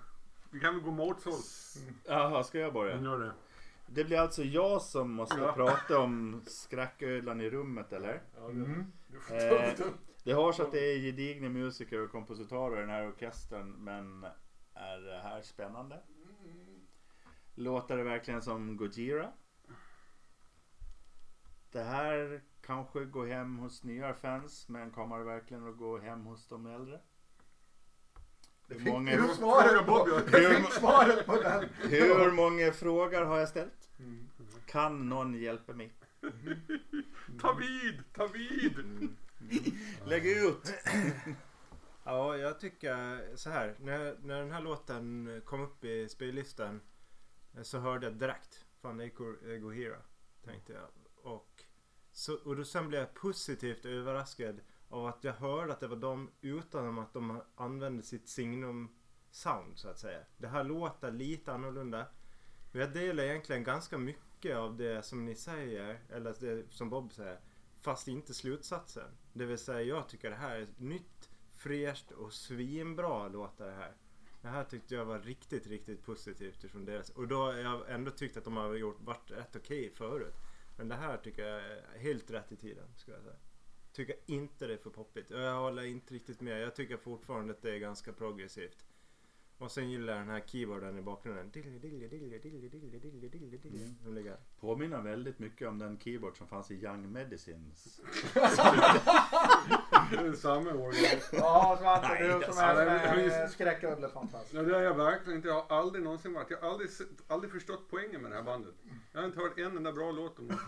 Vi kan väl gå motsåls. Jaha, ska jag börja? Gör det. Det blir alltså jag som måste Ja. prata om skräcködlan i rummet eller? Ja, Mm. Eh. Det har så att det är gedigna musiker och kompositörer i den här orkestern men är det här spännande? Låter det verkligen som Gojira? Det här kanske går hem hos nya fans men kommer det verkligen att gå hem hos de äldre? Det Hur fick många- du svaret på. Fick svaret på den. Hur många frågor har jag ställt? Kan någon hjälpa mig? Ta vid, ta vid. Lägg ut! Ja, jag tycker så här. När, när den här låten kom upp i spellistan eh, så hörde jag direkt Fan det är Go- Gojira. Tänkte jag. Och, så, och då sen blev jag positivt överraskad av att jag hörde att det var de utan att de använde sitt signum sound så att säga. Det här låter lite annorlunda. Men jag delar egentligen ganska mycket av det som ni säger, eller det som Bob säger, fast inte slutsatsen. Det vill säga jag tycker det här är nytt, fräscht och svinbra låtar det här. Det här tyckte jag var riktigt, riktigt positivt ifrån deras. Och då har jag ändå tyckt att de har gjort, varit rätt okej förut. Men det här tycker jag är helt rätt i tiden, skulle jag säga. Tycker inte det är för poppigt. Jag håller inte riktigt med. Jag tycker fortfarande att det är ganska progressivt. Och sen gillar jag den här keyboarden i bakgrunden. Den ligger. Påminner väldigt mycket om den keyboard som fanns i Young Medicines. Det är samma organ. Ja, Svante, Nej, du alltså, som är nej, en skräcködlefantast. Ja, det har jag verkligen inte. Jag har aldrig någonsin varit. Jag har aldrig, aldrig förstått poängen med det här bandet. Jag har inte hört en enda bra låt om. Jag-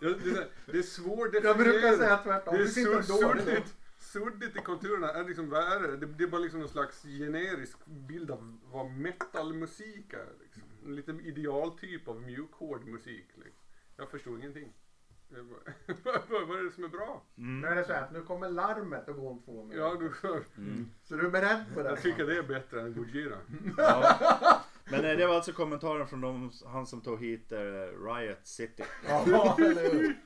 Det är, det är svårdefinierat. Jag brukar säga tvärtom. Det är sur- dåligt. Suddigt, i konturerna. Är liksom värre. Det, det är bara liksom någon slags generisk bild av vad metalmusik är. Liksom. En liten idealtyp av mjukhård musik. Liksom. Jag förstår ingenting. Jag bara- vad, vad är det som är bra? Nu är det så här att nu kommer larmet att gå om två minuter. Ja, du, Så du är beredd på det? jag tycker det är bättre än Gojira. Ja. Men eh, det var alltså kommentaren från de, han som tog hit eh, Riot City. Ja, eller hur?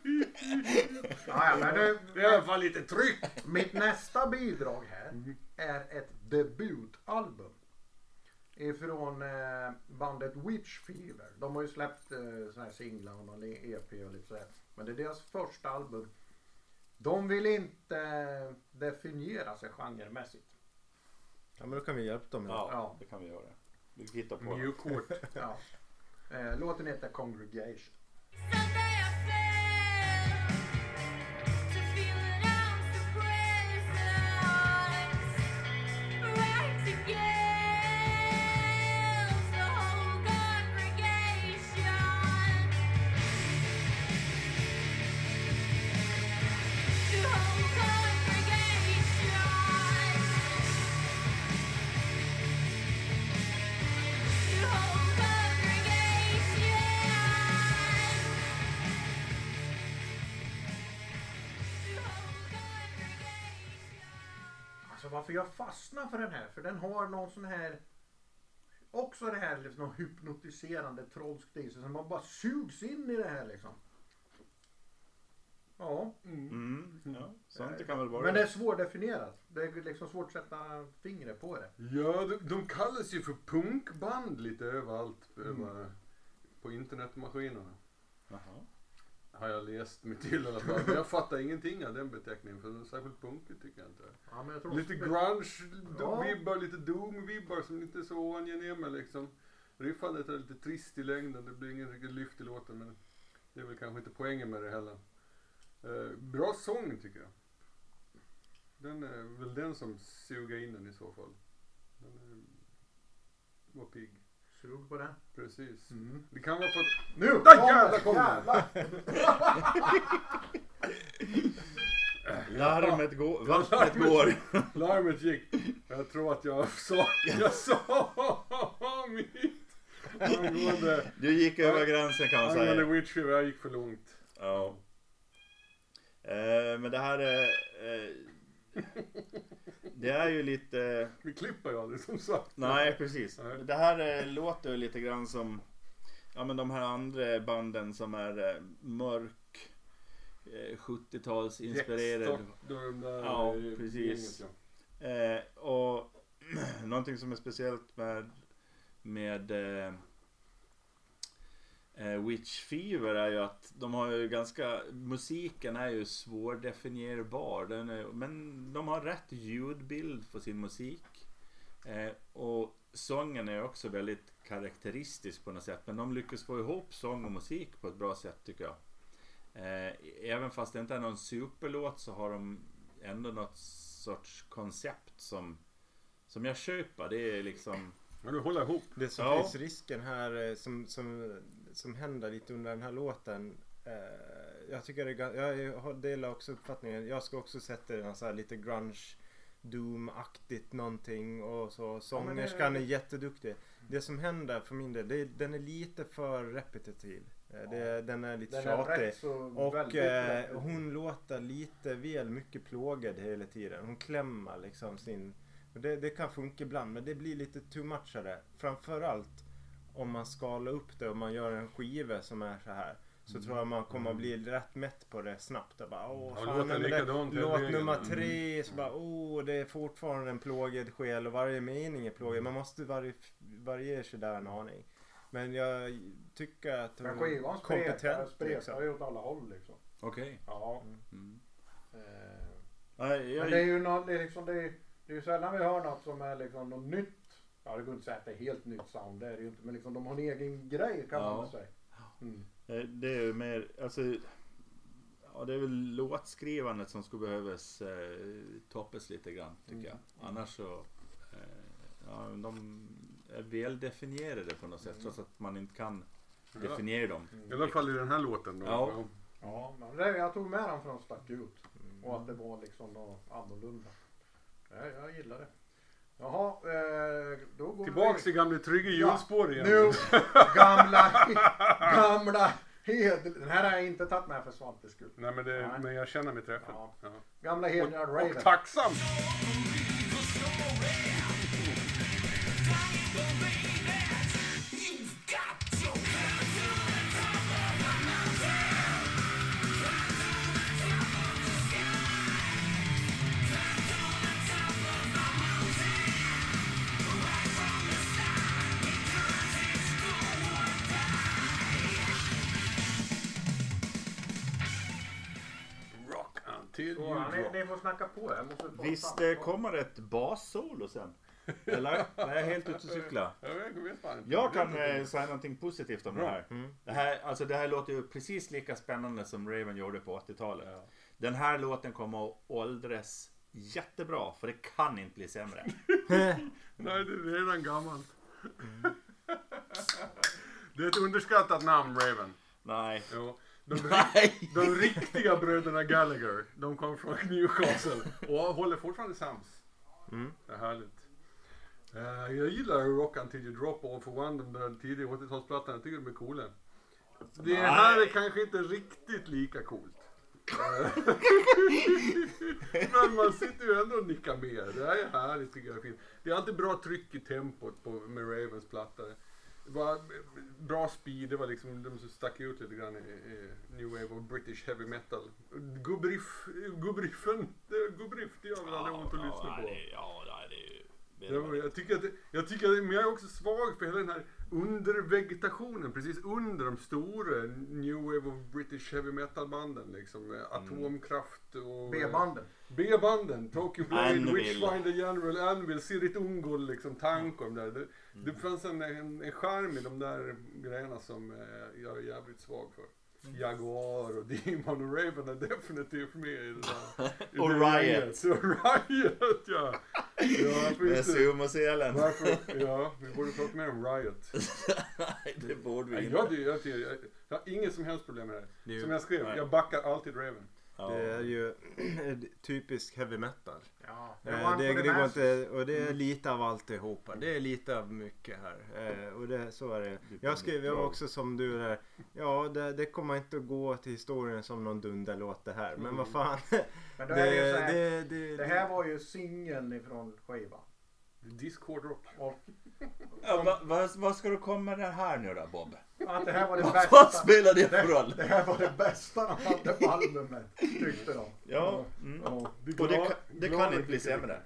Ja, ja, men du, Det är i alla fall lite tryck. mitt nästa bidrag här är ett debutalbum. Ifrån eh, bandet Witch Fever. De har ju släppt eh, såna här singlar och någon EP och lite sådär. Men det är deras första album. De vill inte definiera sig genremässigt. Ja men då kan vi hjälpa dem det. Ja, Ja. det kan vi göra. Vi hittar på det. Mjukhårt. Ja. Eh, låten heter Congregation. Varför jag fastnar för den här? För den har någon sån här Också det här liksom, någon hypnotiserande trolskt i sig. Man bara sugs in i det här liksom. Ja. Mm, ja, sånt det kan väl vara. Men det är svårdefinierat. Det är liksom svårt att sätta fingret på det. Ja, de, de kallas ju för punkband lite överallt över, på internetmaskinerna. Jaha. Har jag läst mig till i alla fall. Men jag fattar ingenting av den beteckningen. För särskilt punkigt tycker jag inte. Ja, men jag tror Lite grunge-vibbar, Ja. lite doom-vibbar som inte är så angenäma liksom. Riffandet är lite trist i längden. Det blir ingen riktigt lyft i låten. Men det är väl kanske inte poängen med det heller. Eh, bra sång tycker jag. Den är väl den som suger in den i så fall. Den är, var pigg. Sug på det. Precis. Mm. Det kan vara för att... Nu! Där jävlar kom! Larmet går, vattnet går. Larmet gick. Jag tror att jag sa, jag sa mitt angående, Du gick över gränsen kan man angående säga. Witcher. Jag gick för långt. Ja. Eh, men det här är... Eh, det är ju lite... Vi klipper ju aldrig som sagt. Nej, precis. Nej. Det här eh, låter lite grann som ja, men de här andra banden som är eh, mörk eh, 70-tals inspirerad. Jackstock, de där Ja, eh, precis. gänget, Eh, och någonting som är speciellt med, med Witch Fever är ju att de har ju ganska, musiken är ju svårdefinierbar. Den är, men de har rätt ljudbild för sin musik. Eh, och sången är också väldigt karaktäristisk på något sätt. Men de lyckas få ihop sång och musik på ett bra sätt tycker jag. Eh, även fast det inte är någon superlåt så har de ändå något sorts koncept som, som jag köper. Det är liksom... Ja, du håller ihop. Det som Ja. finns risken här eh, som, som, som händer lite under den här låten. Eh, jag tycker det är, jag delar också uppfattningen. Jag ska också sätta den så här lite grunge Doom-aktigt någonting och så. men det- Sångerskan är jätteduktig. Det som händer för min del, det är, den är lite för repetitiv. Eh, Det, den är lite Den är tjatig. så Och eh, hon låter lite väl mycket plågad hela tiden. Hon klämmer liksom sin... Det, det kan funka ibland men det blir lite too much av det. Framförallt om man skalar upp det och man gör en skiva som är så här. Så tror jag man kommer att bli rätt mätt på det snabbt. Och bara, åh, Ja, fan, hela låt vägen. nummer Mm. tre, så bara, åh, det är fortfarande en plågad själ och varje mening är plågad. Man måste vari variera sig där en aning. Men jag tycker att hon är kompetent. spretar Liksom. ju åt alla håll liksom. Okej. Ja. Mm. Eh, Nej, Men det är jag, ju något, det är liksom, det är, det är ju sällan vi hör något som är liksom något nytt. Ja, det går inte att säga att det är helt nytt sound, det är det ju inte. Men liksom de har en egen grej kan Ja. man säga. Mm. eh, det är ju mer, alltså, ja det är väl låtskrivandet som skulle behövas eh, toppas lite grann tycker jag. Annars så, eh, ja de är väl definierade på något sätt trots att man inte kan Ja. definiera dem. I alla fall i den här låten då. Ja. Ja, men det, jag tog med den från stack ut. Och att det var liksom något annorlunda. Ja, jag gillar det. Jaha, eh, då går Tillbaks vi. till gamla trygga hjulspår igen. Nu, gamla, gamla hed... Den här har jag inte tagit med för Svantes skull. Nej men, det, men jag känner mig träffad. Ja. Ja. Gamla Hedjard Och, Raven. och tacksam! You Så, ni, ni får snacka på. Jag måste ta Visst eh, kommer ett bassolo sen? Eller? Nej, jag är helt ute och cyklar. Ja, jag vet fan inte. Jag kan eh, säga någonting positivt om det här. Mm. Det här, alltså det här låter ju precis lika spännande som Raven gjorde på 80-talet. Ja. Den här låten kommer att åldras jättebra för det kan inte bli sämre. Nej, det är redan gammalt. det är ett underskattat namn, Raven. Nej. Jo. De, Nej. de riktiga bröderna Gallagher, de kom från Newcastle och håller fortfarande sams. Mm. Det är härligt. Eh, jag gillar Rock Until You Drop och For One, de där tidiga 80-talsplattorna. Jag tycker de är coola. Det här är kanske inte riktigt lika coolt. Eh, Men man sitter ju ändå och nickar med. Det här är härligt tycker jag. är fint. Det är alltid bra tryck i tempot på, med Ravens platta. Det var bra speed, det var liksom de som stack ut lite grann i, i New Wave och British Heavy Metal. Gubbriff, gubbriffen, det- gubbriff det gör väl aldrig ont att lyssna på. det- Ja, nej, det är ju... Jag, tycker att, det- jag tycker att, men jag är också svag för hela den här undervegetationen precis under de stora New Wave och British Heavy Metal banden liksom. med Atomkraft och... B-banden. B-banden, Tokyo Blade. Witchfinder General, Anvil, Sirit Ungol, liksom Tank och de där. Det, det fanns en, en, en charm i de där grejerna som eh, jag är jävligt svag för. Jaguar och Demon och Raven är definitivt med i det där. i Och det Riot. Och Riot ja. ja Med sumoselen. Ja, vi borde prata mer om Riot. Nej, det borde vi inte. jag, jag, jag, jag, jag har inget som helst problem med det. Som jag skrev, jag backar alltid Raven. Ja. Det är ju typisk heavy metal. Ja, Eh, det det, går inte, och det är lite av alltihopa. Det är lite av mycket här. Eh, och det, så är det. Jag skrev jag också som du där. Ja, det, det kommer inte att gå till historien som någon dunderlåt det här. Men vad fan. Men då det, är det ju så här, det, det, det här var ju singeln ifrån skivan. Discord rock. Och Ja, vad va, vad ska du komma med det här nu då Bob? att det här var det Vad bästa. spelar det för Det, roll? det här var det bästa de hade på albumet, tyckte de. Ja, mm. Ja. och det, kan, det kan inte bli sämre.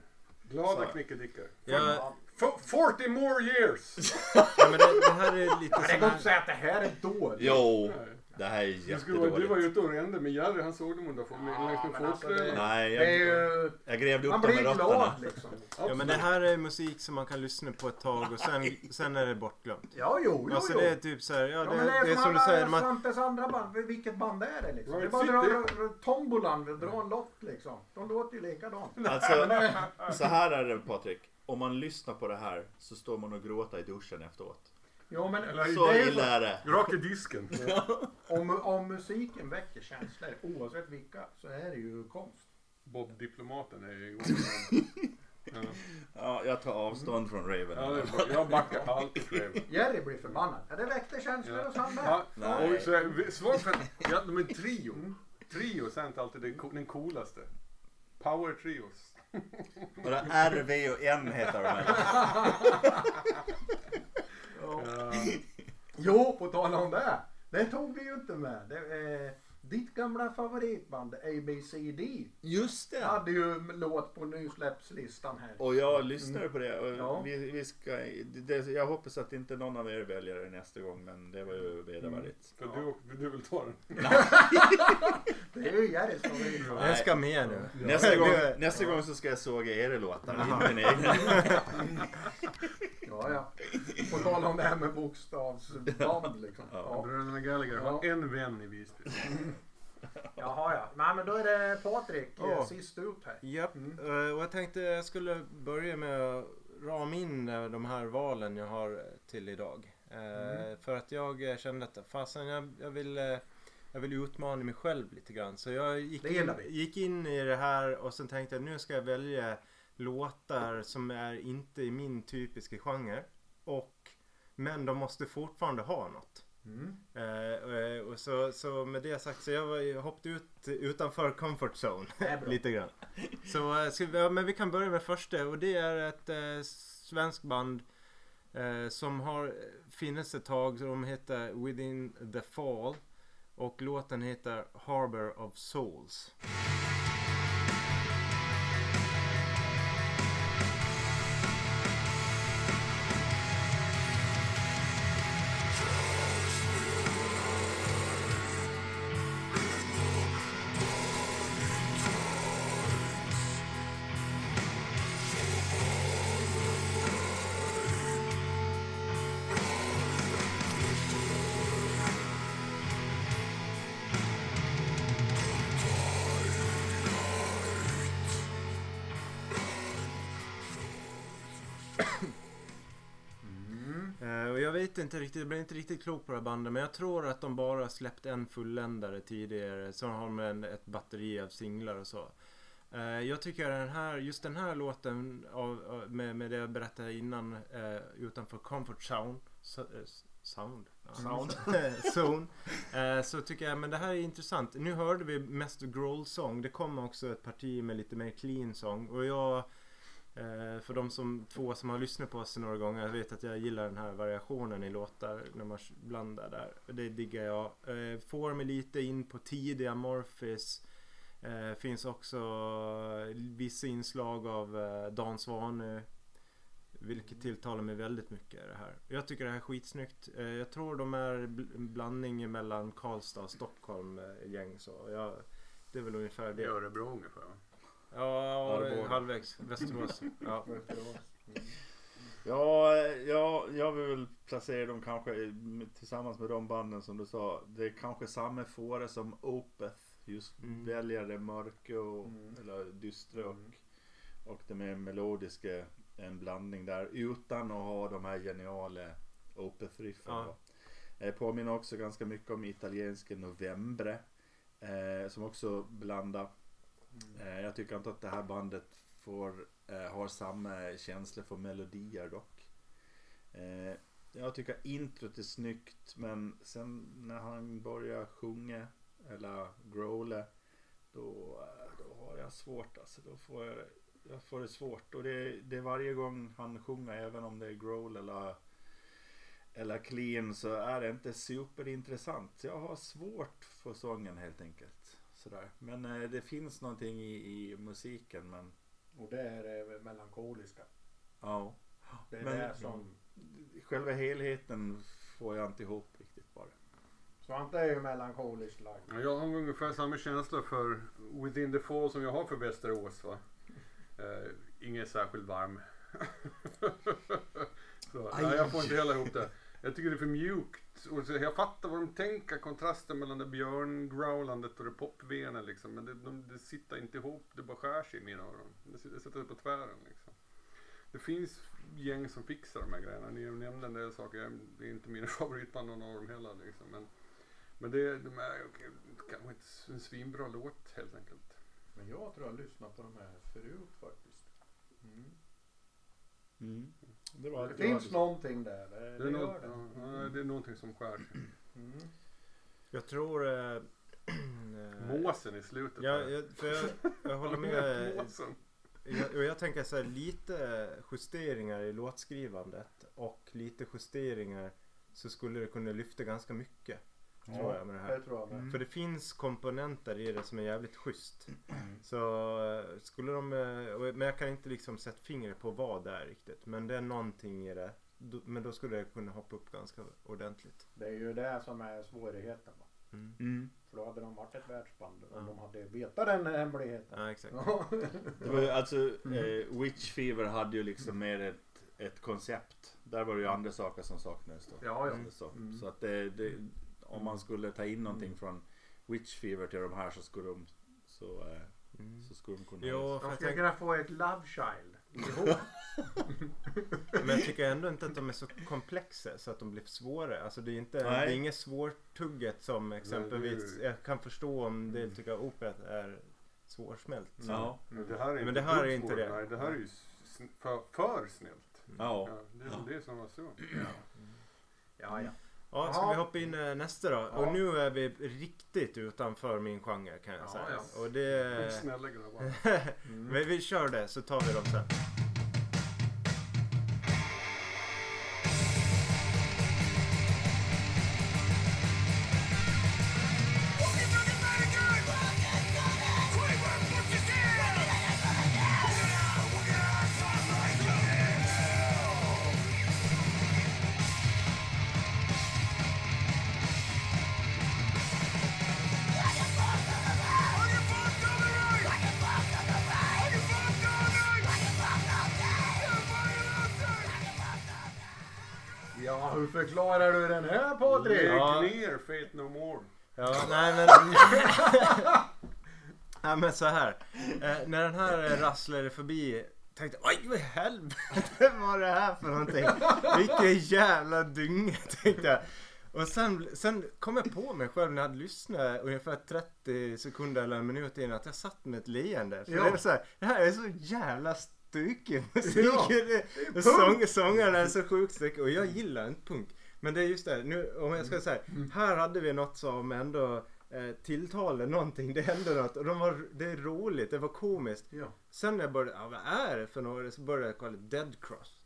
Glada Så. knickedickar. ja, F- 40 more years! ja, men det, det här är lite det går inte här. att säga att det här är dåligt. Jo. Det här är vara- du var jättedåligt. ute och rände med Jerry, han såg dem under Ja, längs med alltså det- Nej, Det är jag, ju... jag grävde upp dem blir med glad rötterna. liksom. Ja men det här är musik som man kan lyssna på ett tag och sen, sen är det bortglömt. Ja, jo, jo, Alltså jo. det är typ så här, ja, Ja, det, det är, det är som som du säger, man, Svantes andra band. Vilket band är det liksom? Right det är bara dra tombolan, dra en lott liksom. De låter ju likadant. Alltså, så här är det Patrik. Om man lyssnar på det här så står man och gråter i duschen efteråt. Jo, men Eller Så det är ju illa är det. Rakt i disken. Om, om musiken väcker känslor, oavsett vilka, så är det ju konst. Bob Diplomaten är igång. Ja. Ja, jag tar avstånd från Raven. Ja, det är bra. jag backar allt Raven. Jerry blir förbannad. Ja, det väckte känslor hos han med. Ja, Nej. och så är, svårt för att, ja, de är en trio. Trio är inte alltid den, den coolaste. Power trios. Är R, V och N heter de. här. Jo, på tal om det. Det tog vi ju inte med. Det, eh, ditt gamla favoritband ABCD Just det! hade ju låt på nysläppslistan här. Och jag lyssnade på det. Och Ja. vi, vi ska, det, jag hoppas att inte någon av er väljer det nästa gång, men det var ju vedervärdigt. För du, du vill ta den? Det är ju Jerrys favoritband. Jag ska med nu. Nästa gång, nästa gång så ska jag såga era låtar, inte min egen. Ja, ja. På tal om det här med bokstavsband liksom. Ja. Ja. Bröderna Gallagher har Ja. en vän i Visby. Jaha, ja. Nej, men då är det Patrik Ja. sist ut här. Japp, Mm. eh, och jag tänkte jag skulle börja med att rama in eh, de här valen jag har till idag. Eh, För att jag kände att fasen jag, jag vill jag vill utmana mig själv lite grann. Så jag gick in, gick in i det här och sen tänkte jag nu ska jag välja låtar som är inte i min typiska genre. Och, men de måste fortfarande ha något. Mm. Eh, eh, och så, så med det sagt så jag, var, hoppade ut utanför comfort zone lite grann. Så, eh, vi, ja, men vi kan börja med första och det är ett eh, svenskt band eh, som har funnits ett tag. De heter Within the Fall och låten heter Harbor of Souls. Vet inte riktigt, jag blir inte riktigt klok på det här bandet men jag tror att de bara släppt en fulländare tidigare. Så har de en, ett batteri av singlar och så. Eh, jag tycker den här, just den här låten av, med, med det jag berättade innan eh, utanför Comfort Sound. Eh, sound? Ja. Sound. Zone. Eh, så tycker jag, men det här är intressant. Nu hörde vi mest growl-sång. Det kom också ett parti med lite mer clean sång. Och jag, Eh, för de som, två som har lyssnat på oss några gånger, vet att jag gillar den här variationen i låtar när man blandar där. Det diggar jag. Eh, får mig lite in på tidiga Morphys. Eh, finns också vissa inslag av eh, Dan Svanö. Vilket tilltalar mig väldigt mycket det här. Jag tycker det här är skitsnyggt. Eh, jag tror de är en blandning mellan Karlstad och Stockholm eh, gäng så. Jag, det är väl ungefär Det Örebro ungefär va? Ja, Arboga. halvvägs. Västerås. Ja. Ja, ja, jag vill väl placera dem kanske tillsammans med de banden som du sa. Det är kanske samma fåra som Opeth. Just Mm. väljer det mörka och, Mm. eller dystra och, och det mer melodiska. En blandning där utan att ha de här geniala Opeth-riffen. Ja. påminner också ganska mycket om italienska Novembre. Eh, som också blandar. Mm. jag tycker inte att det här bandet får, eh, har samma känsla för melodier dock. Eh, jag tycker introt är snyggt men sen när han börjar sjunga eller growla då, då har jag svårt alltså. Då får jag, jag får det svårt och det, det är varje gång han sjunger även om det är growl eller eller clean så är det inte superintressant. Jag har svårt för sången helt enkelt. Sådär. Men eh, det finns någonting i, i musiken men Och det är det melankoliska. ja. Det är Men- det som... Själva helheten får jag inte ihop riktigt bara. Svante är ju melankoliskt lagd. Ja, Jag har ungefär samma känsla för Within the Fall som jag har för Västerås. Va? Eh, ingen särskilt varm. så, nej, jag får inte heller ihop det. Jag tycker det är för mjukt. Och så, jag fattar vad de tänker, kontrasten mellan det björngrowlandet och det popvena liksom. Men det, de, det sitter inte ihop, det bara skär sig i mina öron. Det, det sätter sig på tvären liksom. Det finns gäng som fixar de här grejerna. Ni nämnde en del saker. Det är inte mina favoritband någon av dem heller liksom. Men, men det, de är kanske inte en svinbra låt helt enkelt. Men jag tror jag har lyssnat på de här förut faktiskt. Mm. Det, var, Det finns någonting där. Det, Det det, är, något, det. ja, det är någonting som skär sig. Mm. Jag tror... Eh, Måsen i slutet. Ja, jag, för jag, jag håller med. Måsen. jag, och jag tänker så här, lite justeringar i låtskrivandet och lite justeringar så skulle det kunna lyfta ganska mycket. Tror jag med det här. Det tror jag med. För det finns komponenter i det som är jävligt schysst. Så eh, skulle de, eh, men jag kan inte liksom sätta fingret på vad det är riktigt. Men det är någonting i det. Men då skulle det kunna hoppa upp ganska ordentligt. Det är ju det som är svårigheten. Va? Mm. För då hade de varit ett världsband om Ja. de hade vetat den hemligheten. Ja exakt. Det var ju, alltså, eh, Witch Fever hade ju liksom mer ett, ett koncept. Där var det ju andra saker som saknades då. Ja, ja. Så, Mm. så att det, det, om man skulle ta in någonting från Witch Fever till de här så skulle de så, eh, Mm. så skulle de kunna Jo, för De jag skulle tänker, kunna få ett love child men jag tycker ändå inte att de är så komplexa så att de blir svåra. Alltså det är, inte, det Nej. är inget svårtugget som exempelvis, jag kan förstå om det tycker operat är svårsmält. Ja. Men det här är Men inte det här är inte det. Nej, det här är ju för, för snällt. Ja. Ja, det är väl det som var så. Ja, ja. Ja, ska Ja. vi hoppa in eh, nästa då? Och nu är vi riktigt utanför min genre kan jag Ja, säga. ja. Och det... Snälla grabbar. Men vi kör det så tar vi dem sen. hur förklarar du den här Patrik? Lägg Ja. ner Fate No More. Ja, nej men... nej men så här. Eh, när den här eh, rasslade förbi tänkte jag, oj vad helvete var det här för någonting? Vilken jävla dynga tänkte jag. Och sen, sen kom jag på mig själv när jag hade lyssnat ungefär 30 sekunder eller en minut in att jag satt med ett leende. För Ja. det, är så här, det här är så jävla stukig musik. Ja, och sång, sångaren är så sjukt stukig och jag gillar inte punk. Men det är just det, nu om jag ska säga, här hade vi något som ändå eh, tilltalade någonting. Det hände något och de var, det är roligt, det var komiskt. Ja. Sen när jag började, ja, vad är det för något? Så började jag kolla Dead Cross.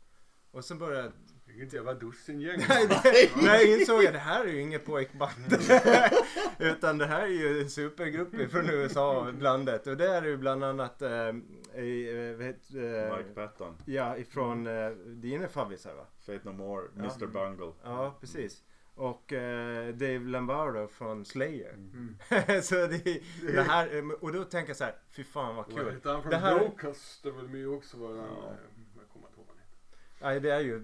Och sen började jag Vilket jävla dussingäng. Nej, det, jag insåg att det här är ju inget pojkband. Utan det här är ju en supergrupp från USA blandet. Och det är ju bland annat eh, i, eh, vad heter, eh, Mike Patton, Ja, ifrån eh, dina favvisar va? Fate No More, Ja. Mr Bungle. Ja, precis. Och eh, Dave Lombardo från Slayer. Mm. så det, det här, eh, och då tänker jag så här, fy fan vad kul. hette han från Det här-? Det är väl med också. Var den, Ja. eh, Jag kommer inte ihåg han. Nej, det är ju,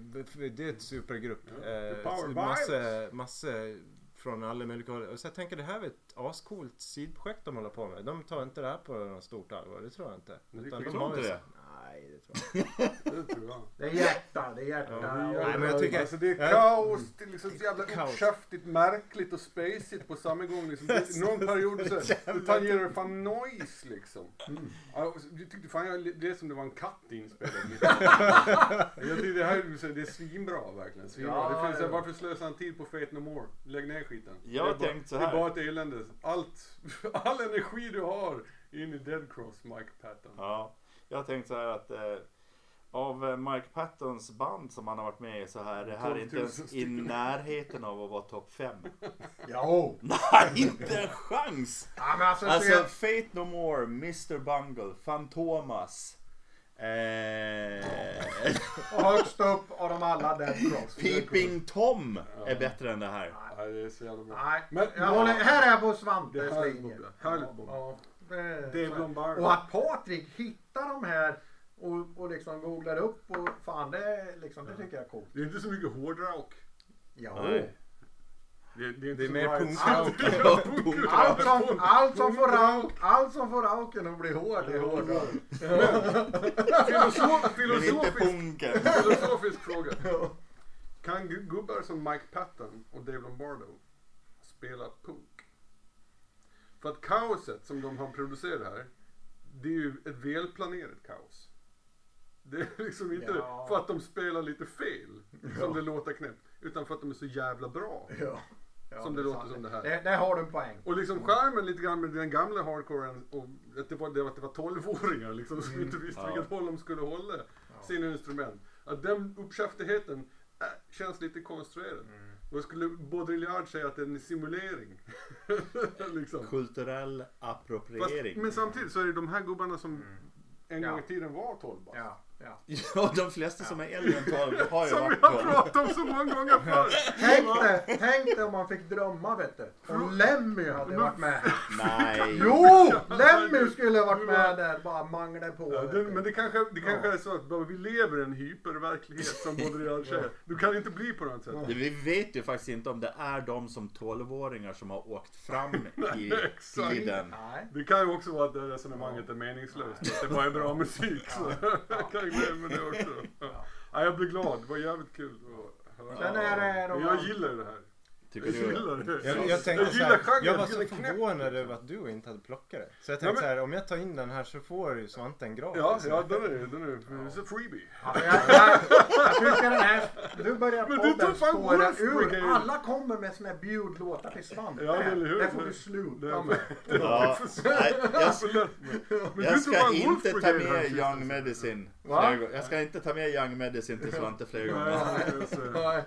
det är ett supergrupp. Ja, Eh, massa, massa från alla möjliga håll. Och så jag tänker det här är ett ascoolt sidprojekt de håller på med. De tar inte det här på något stort allvar, det tror jag inte. Utan de har inte det? Nej, det tror jag inte. Det tror jag. Det är hjärta, det är hjärta. Ja, Och- Nej, men jag tycker- Alltså det är kaos, det är liksom så jävla Kaos. uppkäftigt, märkligt och spacigt på samma gång. Liksom. Det, någon period så det tangerar det fan noise liksom. Ja, och så- Jag tyckte fan jag, det är som det var en katt inspelad mitt. Jag tyckte det här är så- det är svinbra verkligen. Svinbra. Ja, det finns, ja. Varför slösar han tid på Fate No More? Lägg ner skiten. Jag det har är tänkt så Det är här. bara ett elände. Allt, all energi du har in i Dead Cross, Mike Patton. Ja, jag har tänkt så här att eh, av eh, Mike Pattons band som han har varit med i så här, det här är 12 000 inte ens i närheten av att vara topp 5. Jo. Nej, inte en chans! Ja, men alltså, Alltså se- Fate No More, Mr Bungle, Fantomas. Eh, och högst upp av dem alla Dead Cross. Peeping Tom är bättre än det här. Ja, det är så jävla bra. Nej, Men- jag håller, här är jag på Svantes linje. Ja, det- Dave Lombardo. Och att Patrik hittar de här och, och liksom googlar upp och fan det, liksom, det tycker jag är coolt. Det är inte så mycket hårdrock. Ja. Nej. Det, det är, Det är mer punkrock. Ja, punkrock. Allt som, allt, som får rauk, allt som får rauken att bli hård är hårdrock. Filosof, filosofisk, filosofisk fråga. Kan gu- gubbar som Mike Patton och Dave Lombardo spela punk? För att kaoset som de har producerat här, det är ju ett välplanerat kaos. Det är liksom inte Ja. för att de spelar lite fel, som det låter knäppt, utan för att de är så jävla bra. Ja. Ja, som det det låter sant. som det här. Det, där har du en poäng. Och liksom skärmen lite grann med den gamla hardcoren och att det var, det var, det var 12-åringar liksom som inte visste Ja. vilket håll de skulle hålla sina instrument. Att den uppkäftigheten äh, känns lite konstruerad. Och skulle Baudrillard säga att det är en simulering. liksom. Kulturell Fast, appropriering. men samtidigt så är det de här gubbarna som en gång Ja. i tiden var 12 bast. Ja, ja. Ja, de flesta som är äldre än 12 har ju Som vi varit har 12. pratat om så många gånger förr. Tänk dig, tänk dig om man fick drömma vet du. Om Lemmy hade varit med. Nej. Jo! Lemmy skulle ha varit med där. Bara manglade på. Ja, vet det, men det kanske, det kanske är så att bara vi lever i en hyperverklighet som Baudrillard säger. Du kan inte bli på något sätt. Vi vet ju faktiskt inte om det är de som 12-åringar som har åkt fram i Exakt. tiden. Nej. Det kan ju också vara att det resonemanget är meningslöst. Att det bara är bra musik. Så kan med med det också. Ja. Ja, jag blir glad. Det var jävligt kul att höra. Sen är det de Jag gillar det här. Tycker Jag du? Jag, jag tänkte så här, jag var så förvånad över att du inte hade plockat det. Så jag tänkte Ja, men- så här, om jag tar in den här så får ju Svante en gratis. Ja, ja den är, den är, det är freebie. Ja, jag, jag, jag tycker den här... Nu börjar podden spåra ur. Alla kommer med såna här bjudlåtar till Svante. Ja, eller hur? Det får du sluta det- med. Ja, nej, jag, jag ska inte ta med. Young Medicine. Jag ska inte ta med Young Medicine till Svante fler gånger.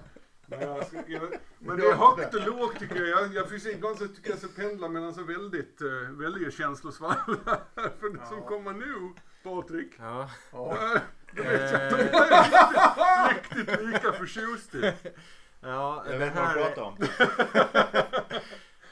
Men, jag ska, jag, men det är högt och lågt tycker jag. Jag, jag finns en gång så tycker jag så pendlar mellan så väldigt, uh, väldiga känslosvall. För det som kommer nu, Patrik. Ja. Ja. eh, Det vet jag inte. Eh, Riktigt lika förtjust i. ja, Jag det vet vad du är- pratar om.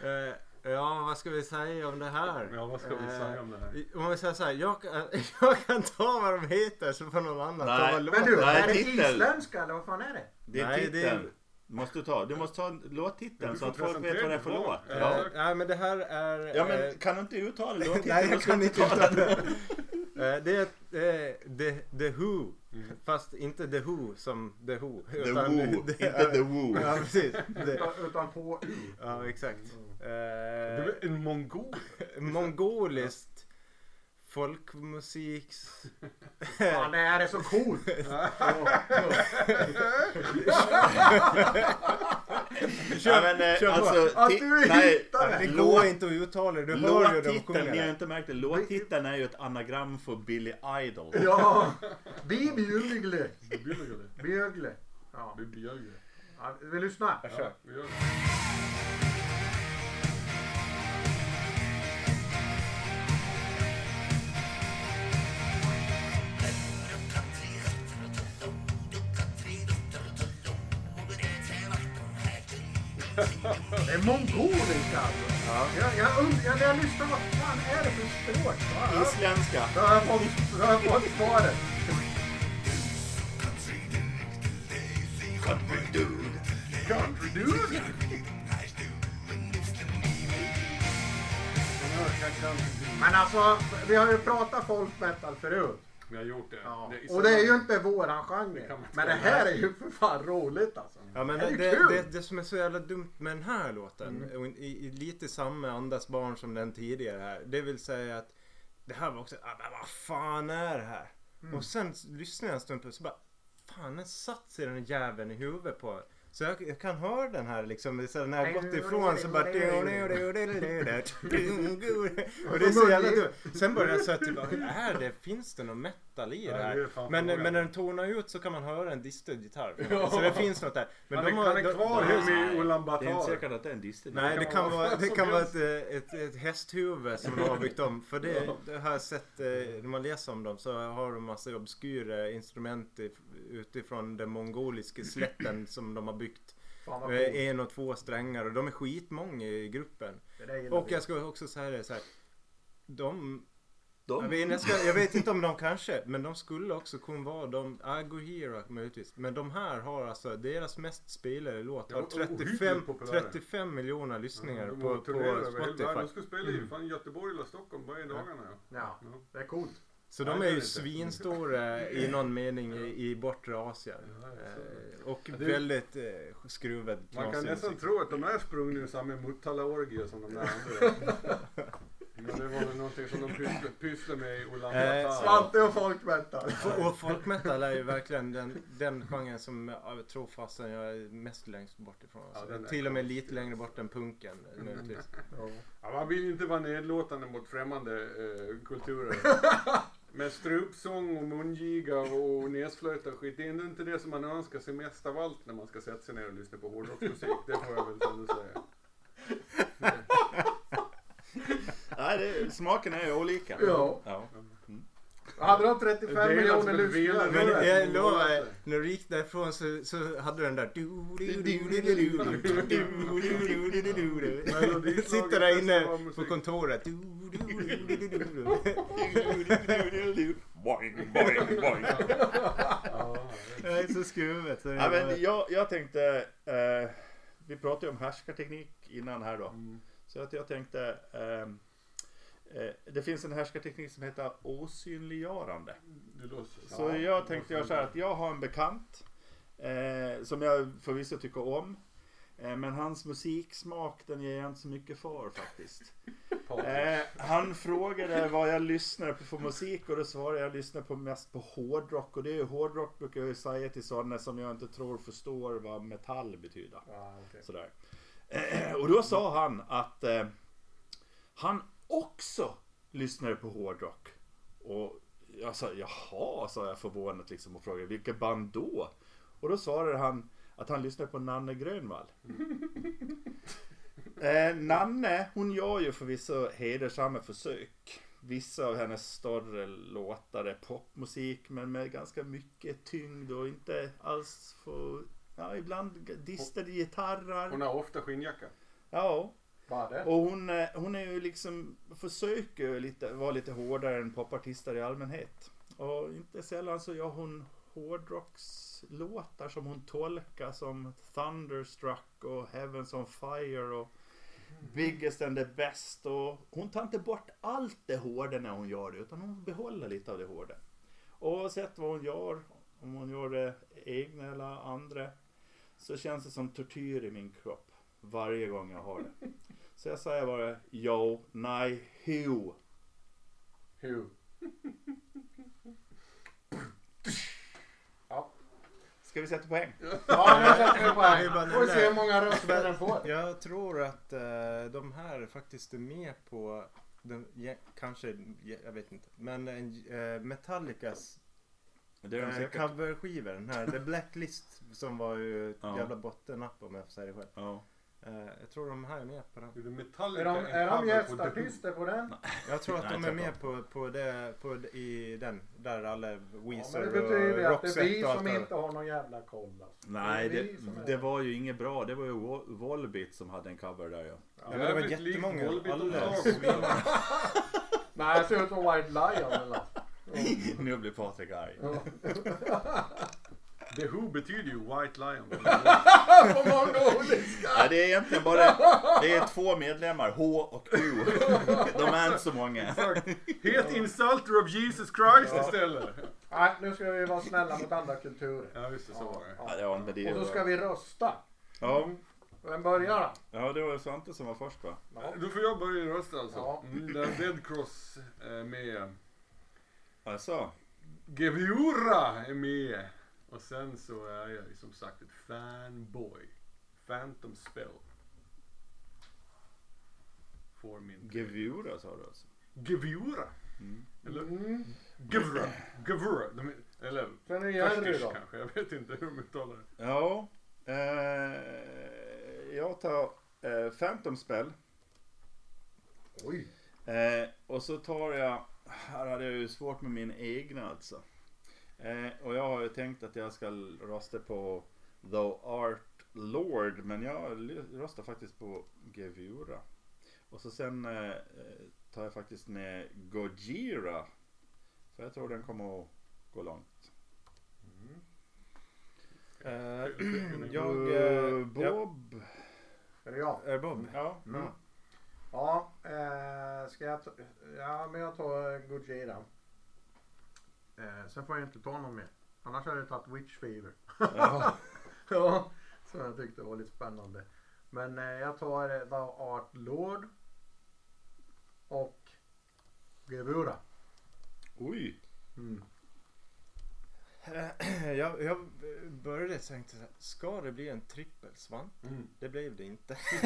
Eh, ja, vad ska vi säga om det här? Ja, vad ska vi Eh, säga om det här? Om vi säger så här, jag, kan- jag kan ta vad de heter så får någon annan Nej. ta vad Men låten du, Nej, är det titel. isländska eller vad fan är det? Det är Nej, det är- titeln. Måste du ta. Du måste ta låttiteln så att folk vet vad det är för det. låt. Ja. Ja. Nej men det här är... Ja men eh, kan du inte uttala låttiteln? Nej jag kan inte uttala den. det. Eh, Det är eh, the, the Who. Fast inte The Who som The Who. The utan Woo, det- inte The Woo. Ja precis. Det, Utan, utan HU. ja exakt. Det Eh, är en mongol. mongoliskt folkmusiks... Fan, det här är så coolt. Ja, men, eh, kör alltså, Att du nej, det. Låt- går inte att uttala det. Du hör ju de Låttiteln, ni har sjunger. inte märkt det, låttiteln är ju ett anagram för Billy Idol. Ja. Det. Bjögle. Ja. Ja, vi lyssnar. Ja, vi gör det. Det är mongoliska alltså. Ja. Jag, jag, när jag lyssnar, vad fan är det för språk? Ja, Isländska. Då har jag fått, då har jag fått svaret. Country dude. Jag kan- Men alltså, vi har ju pratat folk metal förut. Vi har gjort det. Ja. Det Och det är ju inte våran Det genre. inte Men det här är ju för fan roligt alltså. Ja men Det det, är det, kul. det, det som är så jävla dumt med den här låten, och i, i lite samma andas barn som den tidigare här. Det vill säga att det här var också, ah, men vad fan är det här? Och sen lyssnade jag en stund på det så bara, fan den satt sig den jäveln i huvudet på Så jag, jag kan höra den här liksom, så när jag gått ifrån så bara... Och det är så jävla dumt. Sen började jag säga typ, är det, finns det någon metal i det Ja, det är här? Men, men när den tonar ut så kan man höra en distad gitarr. Så det finns något där. Men Han de har- han är de- kvar de- hemma i Ulan Det är inte säkert att det är en Disney. Nej, det kan kan vara det kan vara ett, ett, ett hästhuvud som de har byggt om. För det, det har jag sett, eh, när man läser om dem så har de massa obskyra instrument i- utifrån den mongoliska slätten som de har byggt. Eh. En och två strängar och de är skitmånga i gruppen. Och jag ska också säga det så här. De, De, jag, vet, jag, ska, jag vet inte om de kanske, men de skulle också kunna vara de, Agohira möjligtvis. Men de här har alltså, deras mest spelade låt har Ja, och 35, ohyggligt populära. 35 miljoner lyssningar De på, på Spotify. De ska spela i fan Göteborg eller Stockholm bara i dagarna. Ja. Ja, Ja. det är coolt. Så de är ju svinstora i någon mening i, i bortre Asien. Eh, och det- väldigt eh, skruvad Man kan nästan tro att de är sprungna ur samma Mutala-orgie som de där andra. Ja, det var väl någonting som de pysslade, pysslade med i Ulan Eh. Svante och folkmetal. Och folkmetal är ju verkligen den, den genren som jag tror fasen jag är mest längst bort ifrån. Ja, Alltså, till och med lite längre bort än punken nödvändigtvis. Ja. Ja, man vill ju inte vara nedlåtande mot främmande eh, kulturer. Men strupsång och mungiga och näsflöjt och skit, det är ändå inte det som man önskar sig mest av allt när man ska sätta sig ner och lyssna på hårdrocksmusik. Det får jag väl ändå säga. Nej, det, smaken är olika. Ja. ja. Hade de 35 Det är miljoner alltså lyssnare? Men jag lovar, när du gick därifrån så, så hade du den där... Sitter där inne på kontoret. Boing, boing, boing. Det är så skruvet. Ja, men jag, jag tänkte, eh, vi pratade ju om härskarteknik innan här då. Mm. Så att jag tänkte, ehm, eh, det finns en härskarteknik som heter osynliggörande. Så jag tänkte göra så här att jag har en bekant eh, som jag förvisso tycker om. Eh, men hans musiksmak den ger jag inte så mycket för faktiskt. Eh, han frågade vad jag lyssnar på för musik och då svarade jag lyssnar på mest på hårdrock. Och det är ju hårdrock brukar jag säga till sådana som jag inte tror förstår vad metall betyder. Ja, okej. Sådär. Eh, och då sa han att eh, han också lyssnade på hårdrock. Och jag sa jaha, sa jag förvånat liksom och frågade vilka band då? Och då svarade han att han lyssnade på Nanne Grönvall. eh, Nanne, hon gör ju förvisso hedersamma försök. Vissa av hennes större låtar är popmusik men med ganska mycket tyngd och inte alls för, ja ibland distade gitarrer. Hon har ofta skinnjacka. Ja, Var det? och hon, eh, hon är ju liksom, försöker lite, vara lite hårdare än popartister i allmänhet. Och inte sällan så gör hon hårdrockslåtar som hon tolkar som Thunderstruck och Heavens on Fire och Biggest and the Best. Och hon tar inte bort allt det hårda när hon gör det utan hon behåller lite av det hårda. Och sett vad hon gör, om hon gör det egna eller andra, så känns det som tortyr i min kropp varje gång jag har det. Så jag säger bara jo, nej, hu. Hugh. Ja, Ska vi sätta poäng? ja nu sätter vi poäng. Får vi se hur många röster den får. Jag tror att eh, de här faktiskt är med på den, ja, kanske, ja, jag vet inte. Men eh, Metallicas Det är de eh, coverskivor, den här The Blacklist som var ju ett Ja. jävla bottennapp om jag får säga det själv. Ja. Eh, jag tror de här är med på den. Är det Är Metallica de, är de gästartister på den? Jag tror att de är med på, på, det, på det, i den, där alla Ja, Weezer men det betyder och att det är Roxette vi som det där. inte har någon jävla koll. Alltså. Nej, Det är det, det var ju inget bra. Det var ju Vol- Volbit som hade en cover där ja. Ja, men det var jättemånga. Alldeles. Nej, jag ser ut som White Lion eller nu blir Patrik arg. ja. The Who betyder ju White Lion. På många olika. Ja, det är egentligen bara det är två medlemmar, H och U. De är inte så många. Het Insulter of Jesus Christ istället. Nej, nu ska vi vara snälla mot andra kulturer. Ja, just det, så var det. Ja, ja, men det är Och så ska vi rösta. ja. Vem börjar då? ja, det var Svante som var först va? Ja. Då får jag börja rösta alltså. Ja. Mm, där Dead Cross är med. Alltså, Geviura är med. Och sen så är jag ju som sagt ett fanboy. Phantom Spell. Får min... Gevura sa du alltså? Geviura. Mm. Eller Mm. Gevura. Gevura. De eller då. kanske. Jag vet inte hur de uttalar det. Ja, eh, jag tar eh, Phantom Spell. Oj. Eh, och så tar jag, här hade jag ju svårt med min egna alltså. Eh, och jag har ju tänkt att jag ska rösta på The Art Lord. Men jag röstar faktiskt på Gevura. Och så sen eh, eh, tar jag faktiskt med Gojira. För jag tror den kommer att gå långt. Eh, jag... eh, Eh, ja, Bob. Är det jag? är Bob? Ja. Mm. Ja, ska jag ta, Ja, men jag tar Gojira. Eh, sen får jag inte ta någon mer. Annars hade jag tagit Witch Fever. ja. som jag tyckte var lite spännande. Men eh, jag tar eh, The Art Lord. Och Gevura. Oj. Mm. jag, jag började tänka så här, ska det bli en trippelsvamp? Mm. Det blev det inte.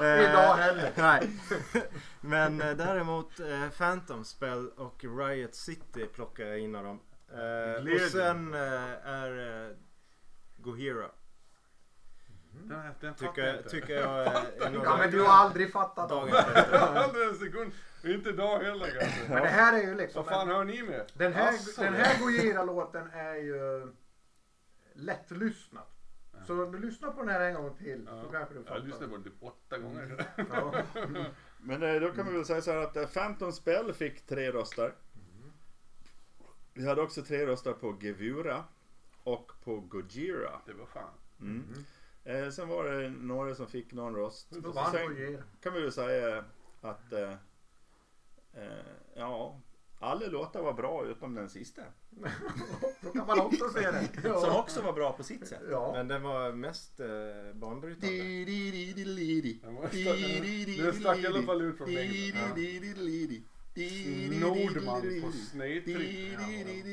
Idag heller. Nej. Men eh, däremot eh, Phantom Spell och Riot City plockar jag in av dem. Eh, och sen eh, är eh, Gohira. Den, den Tycker, jag jag- inte. tycker jag är Ja, men du har aldrig fattat bästa. Aldrig en sekund. Inte idag heller kanske. Men det här är ju liksom... Vad fan hör ni med? Den här, Asså, den här Gojira-låten är ju lättlyssnad. Så om du lyssnar på den här en gång till så Ja. kanske du Jag fattar. lyssnade på den typ åtta gånger. Ja. Men eh, då kan vi väl säga så här att eh, Phantom Spell fick tre röster. Vi hade också tre röster på Gevura och på Gojira. Det var fan. Mm. Eh, sen var det några som fick någon röst. Då Och sen kan vi väl säga att eh, eh, ja, alla låtar var bra utom den sista. Så kan man också se det. Som också var bra på sitt sätt. Ja. Men den var mest eh, banbrytande. Den var stack- i alla fall ut från mängden. Nordman på snedtryck.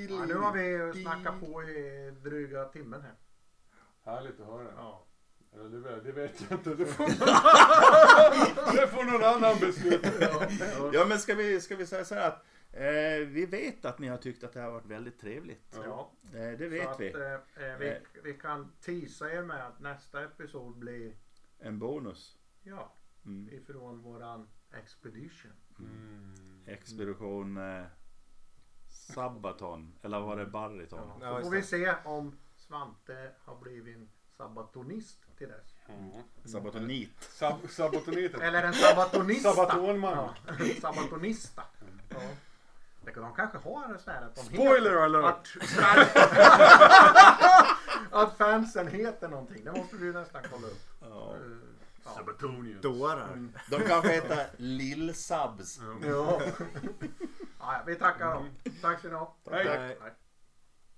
Ja, nu har vi snackat på i dryga timmen här. Härligt att höra. Ja. Det, vet- det vet jag inte. Det får någon, det får någon annan besluta. Ja men ska vi, ska vi säga så här att eh, vi vet att ni har tyckt att det har varit väldigt trevligt. Ja. Eh, det Så vet att, vi. eh, eh, vi. Vi kan teasa er med att nästa episod blir En bonus. ja, Mm. ifrån våran expedition. Mm. Expedition eh, Sabaton. Eller var det Bariton? Ja. Så får vi se om Svante har blivit sabatonist till dess. Mm. Sabatonit. Sab sabotoniten. Eller en sabatonista. Sabatonman. Ja, sabatonista. Ja. Det kan- De kanske har sån här att de Spoiler heter, alert! Att, att fansen heter någonting. Det måste vi nästan kolla upp. Ja. Eh, Ja. Sabatonians. Dårar. De kanske heter Lill-Sabs. Ja. ja, vi tackar dem. Tack ska ni ha. Hej. Hej.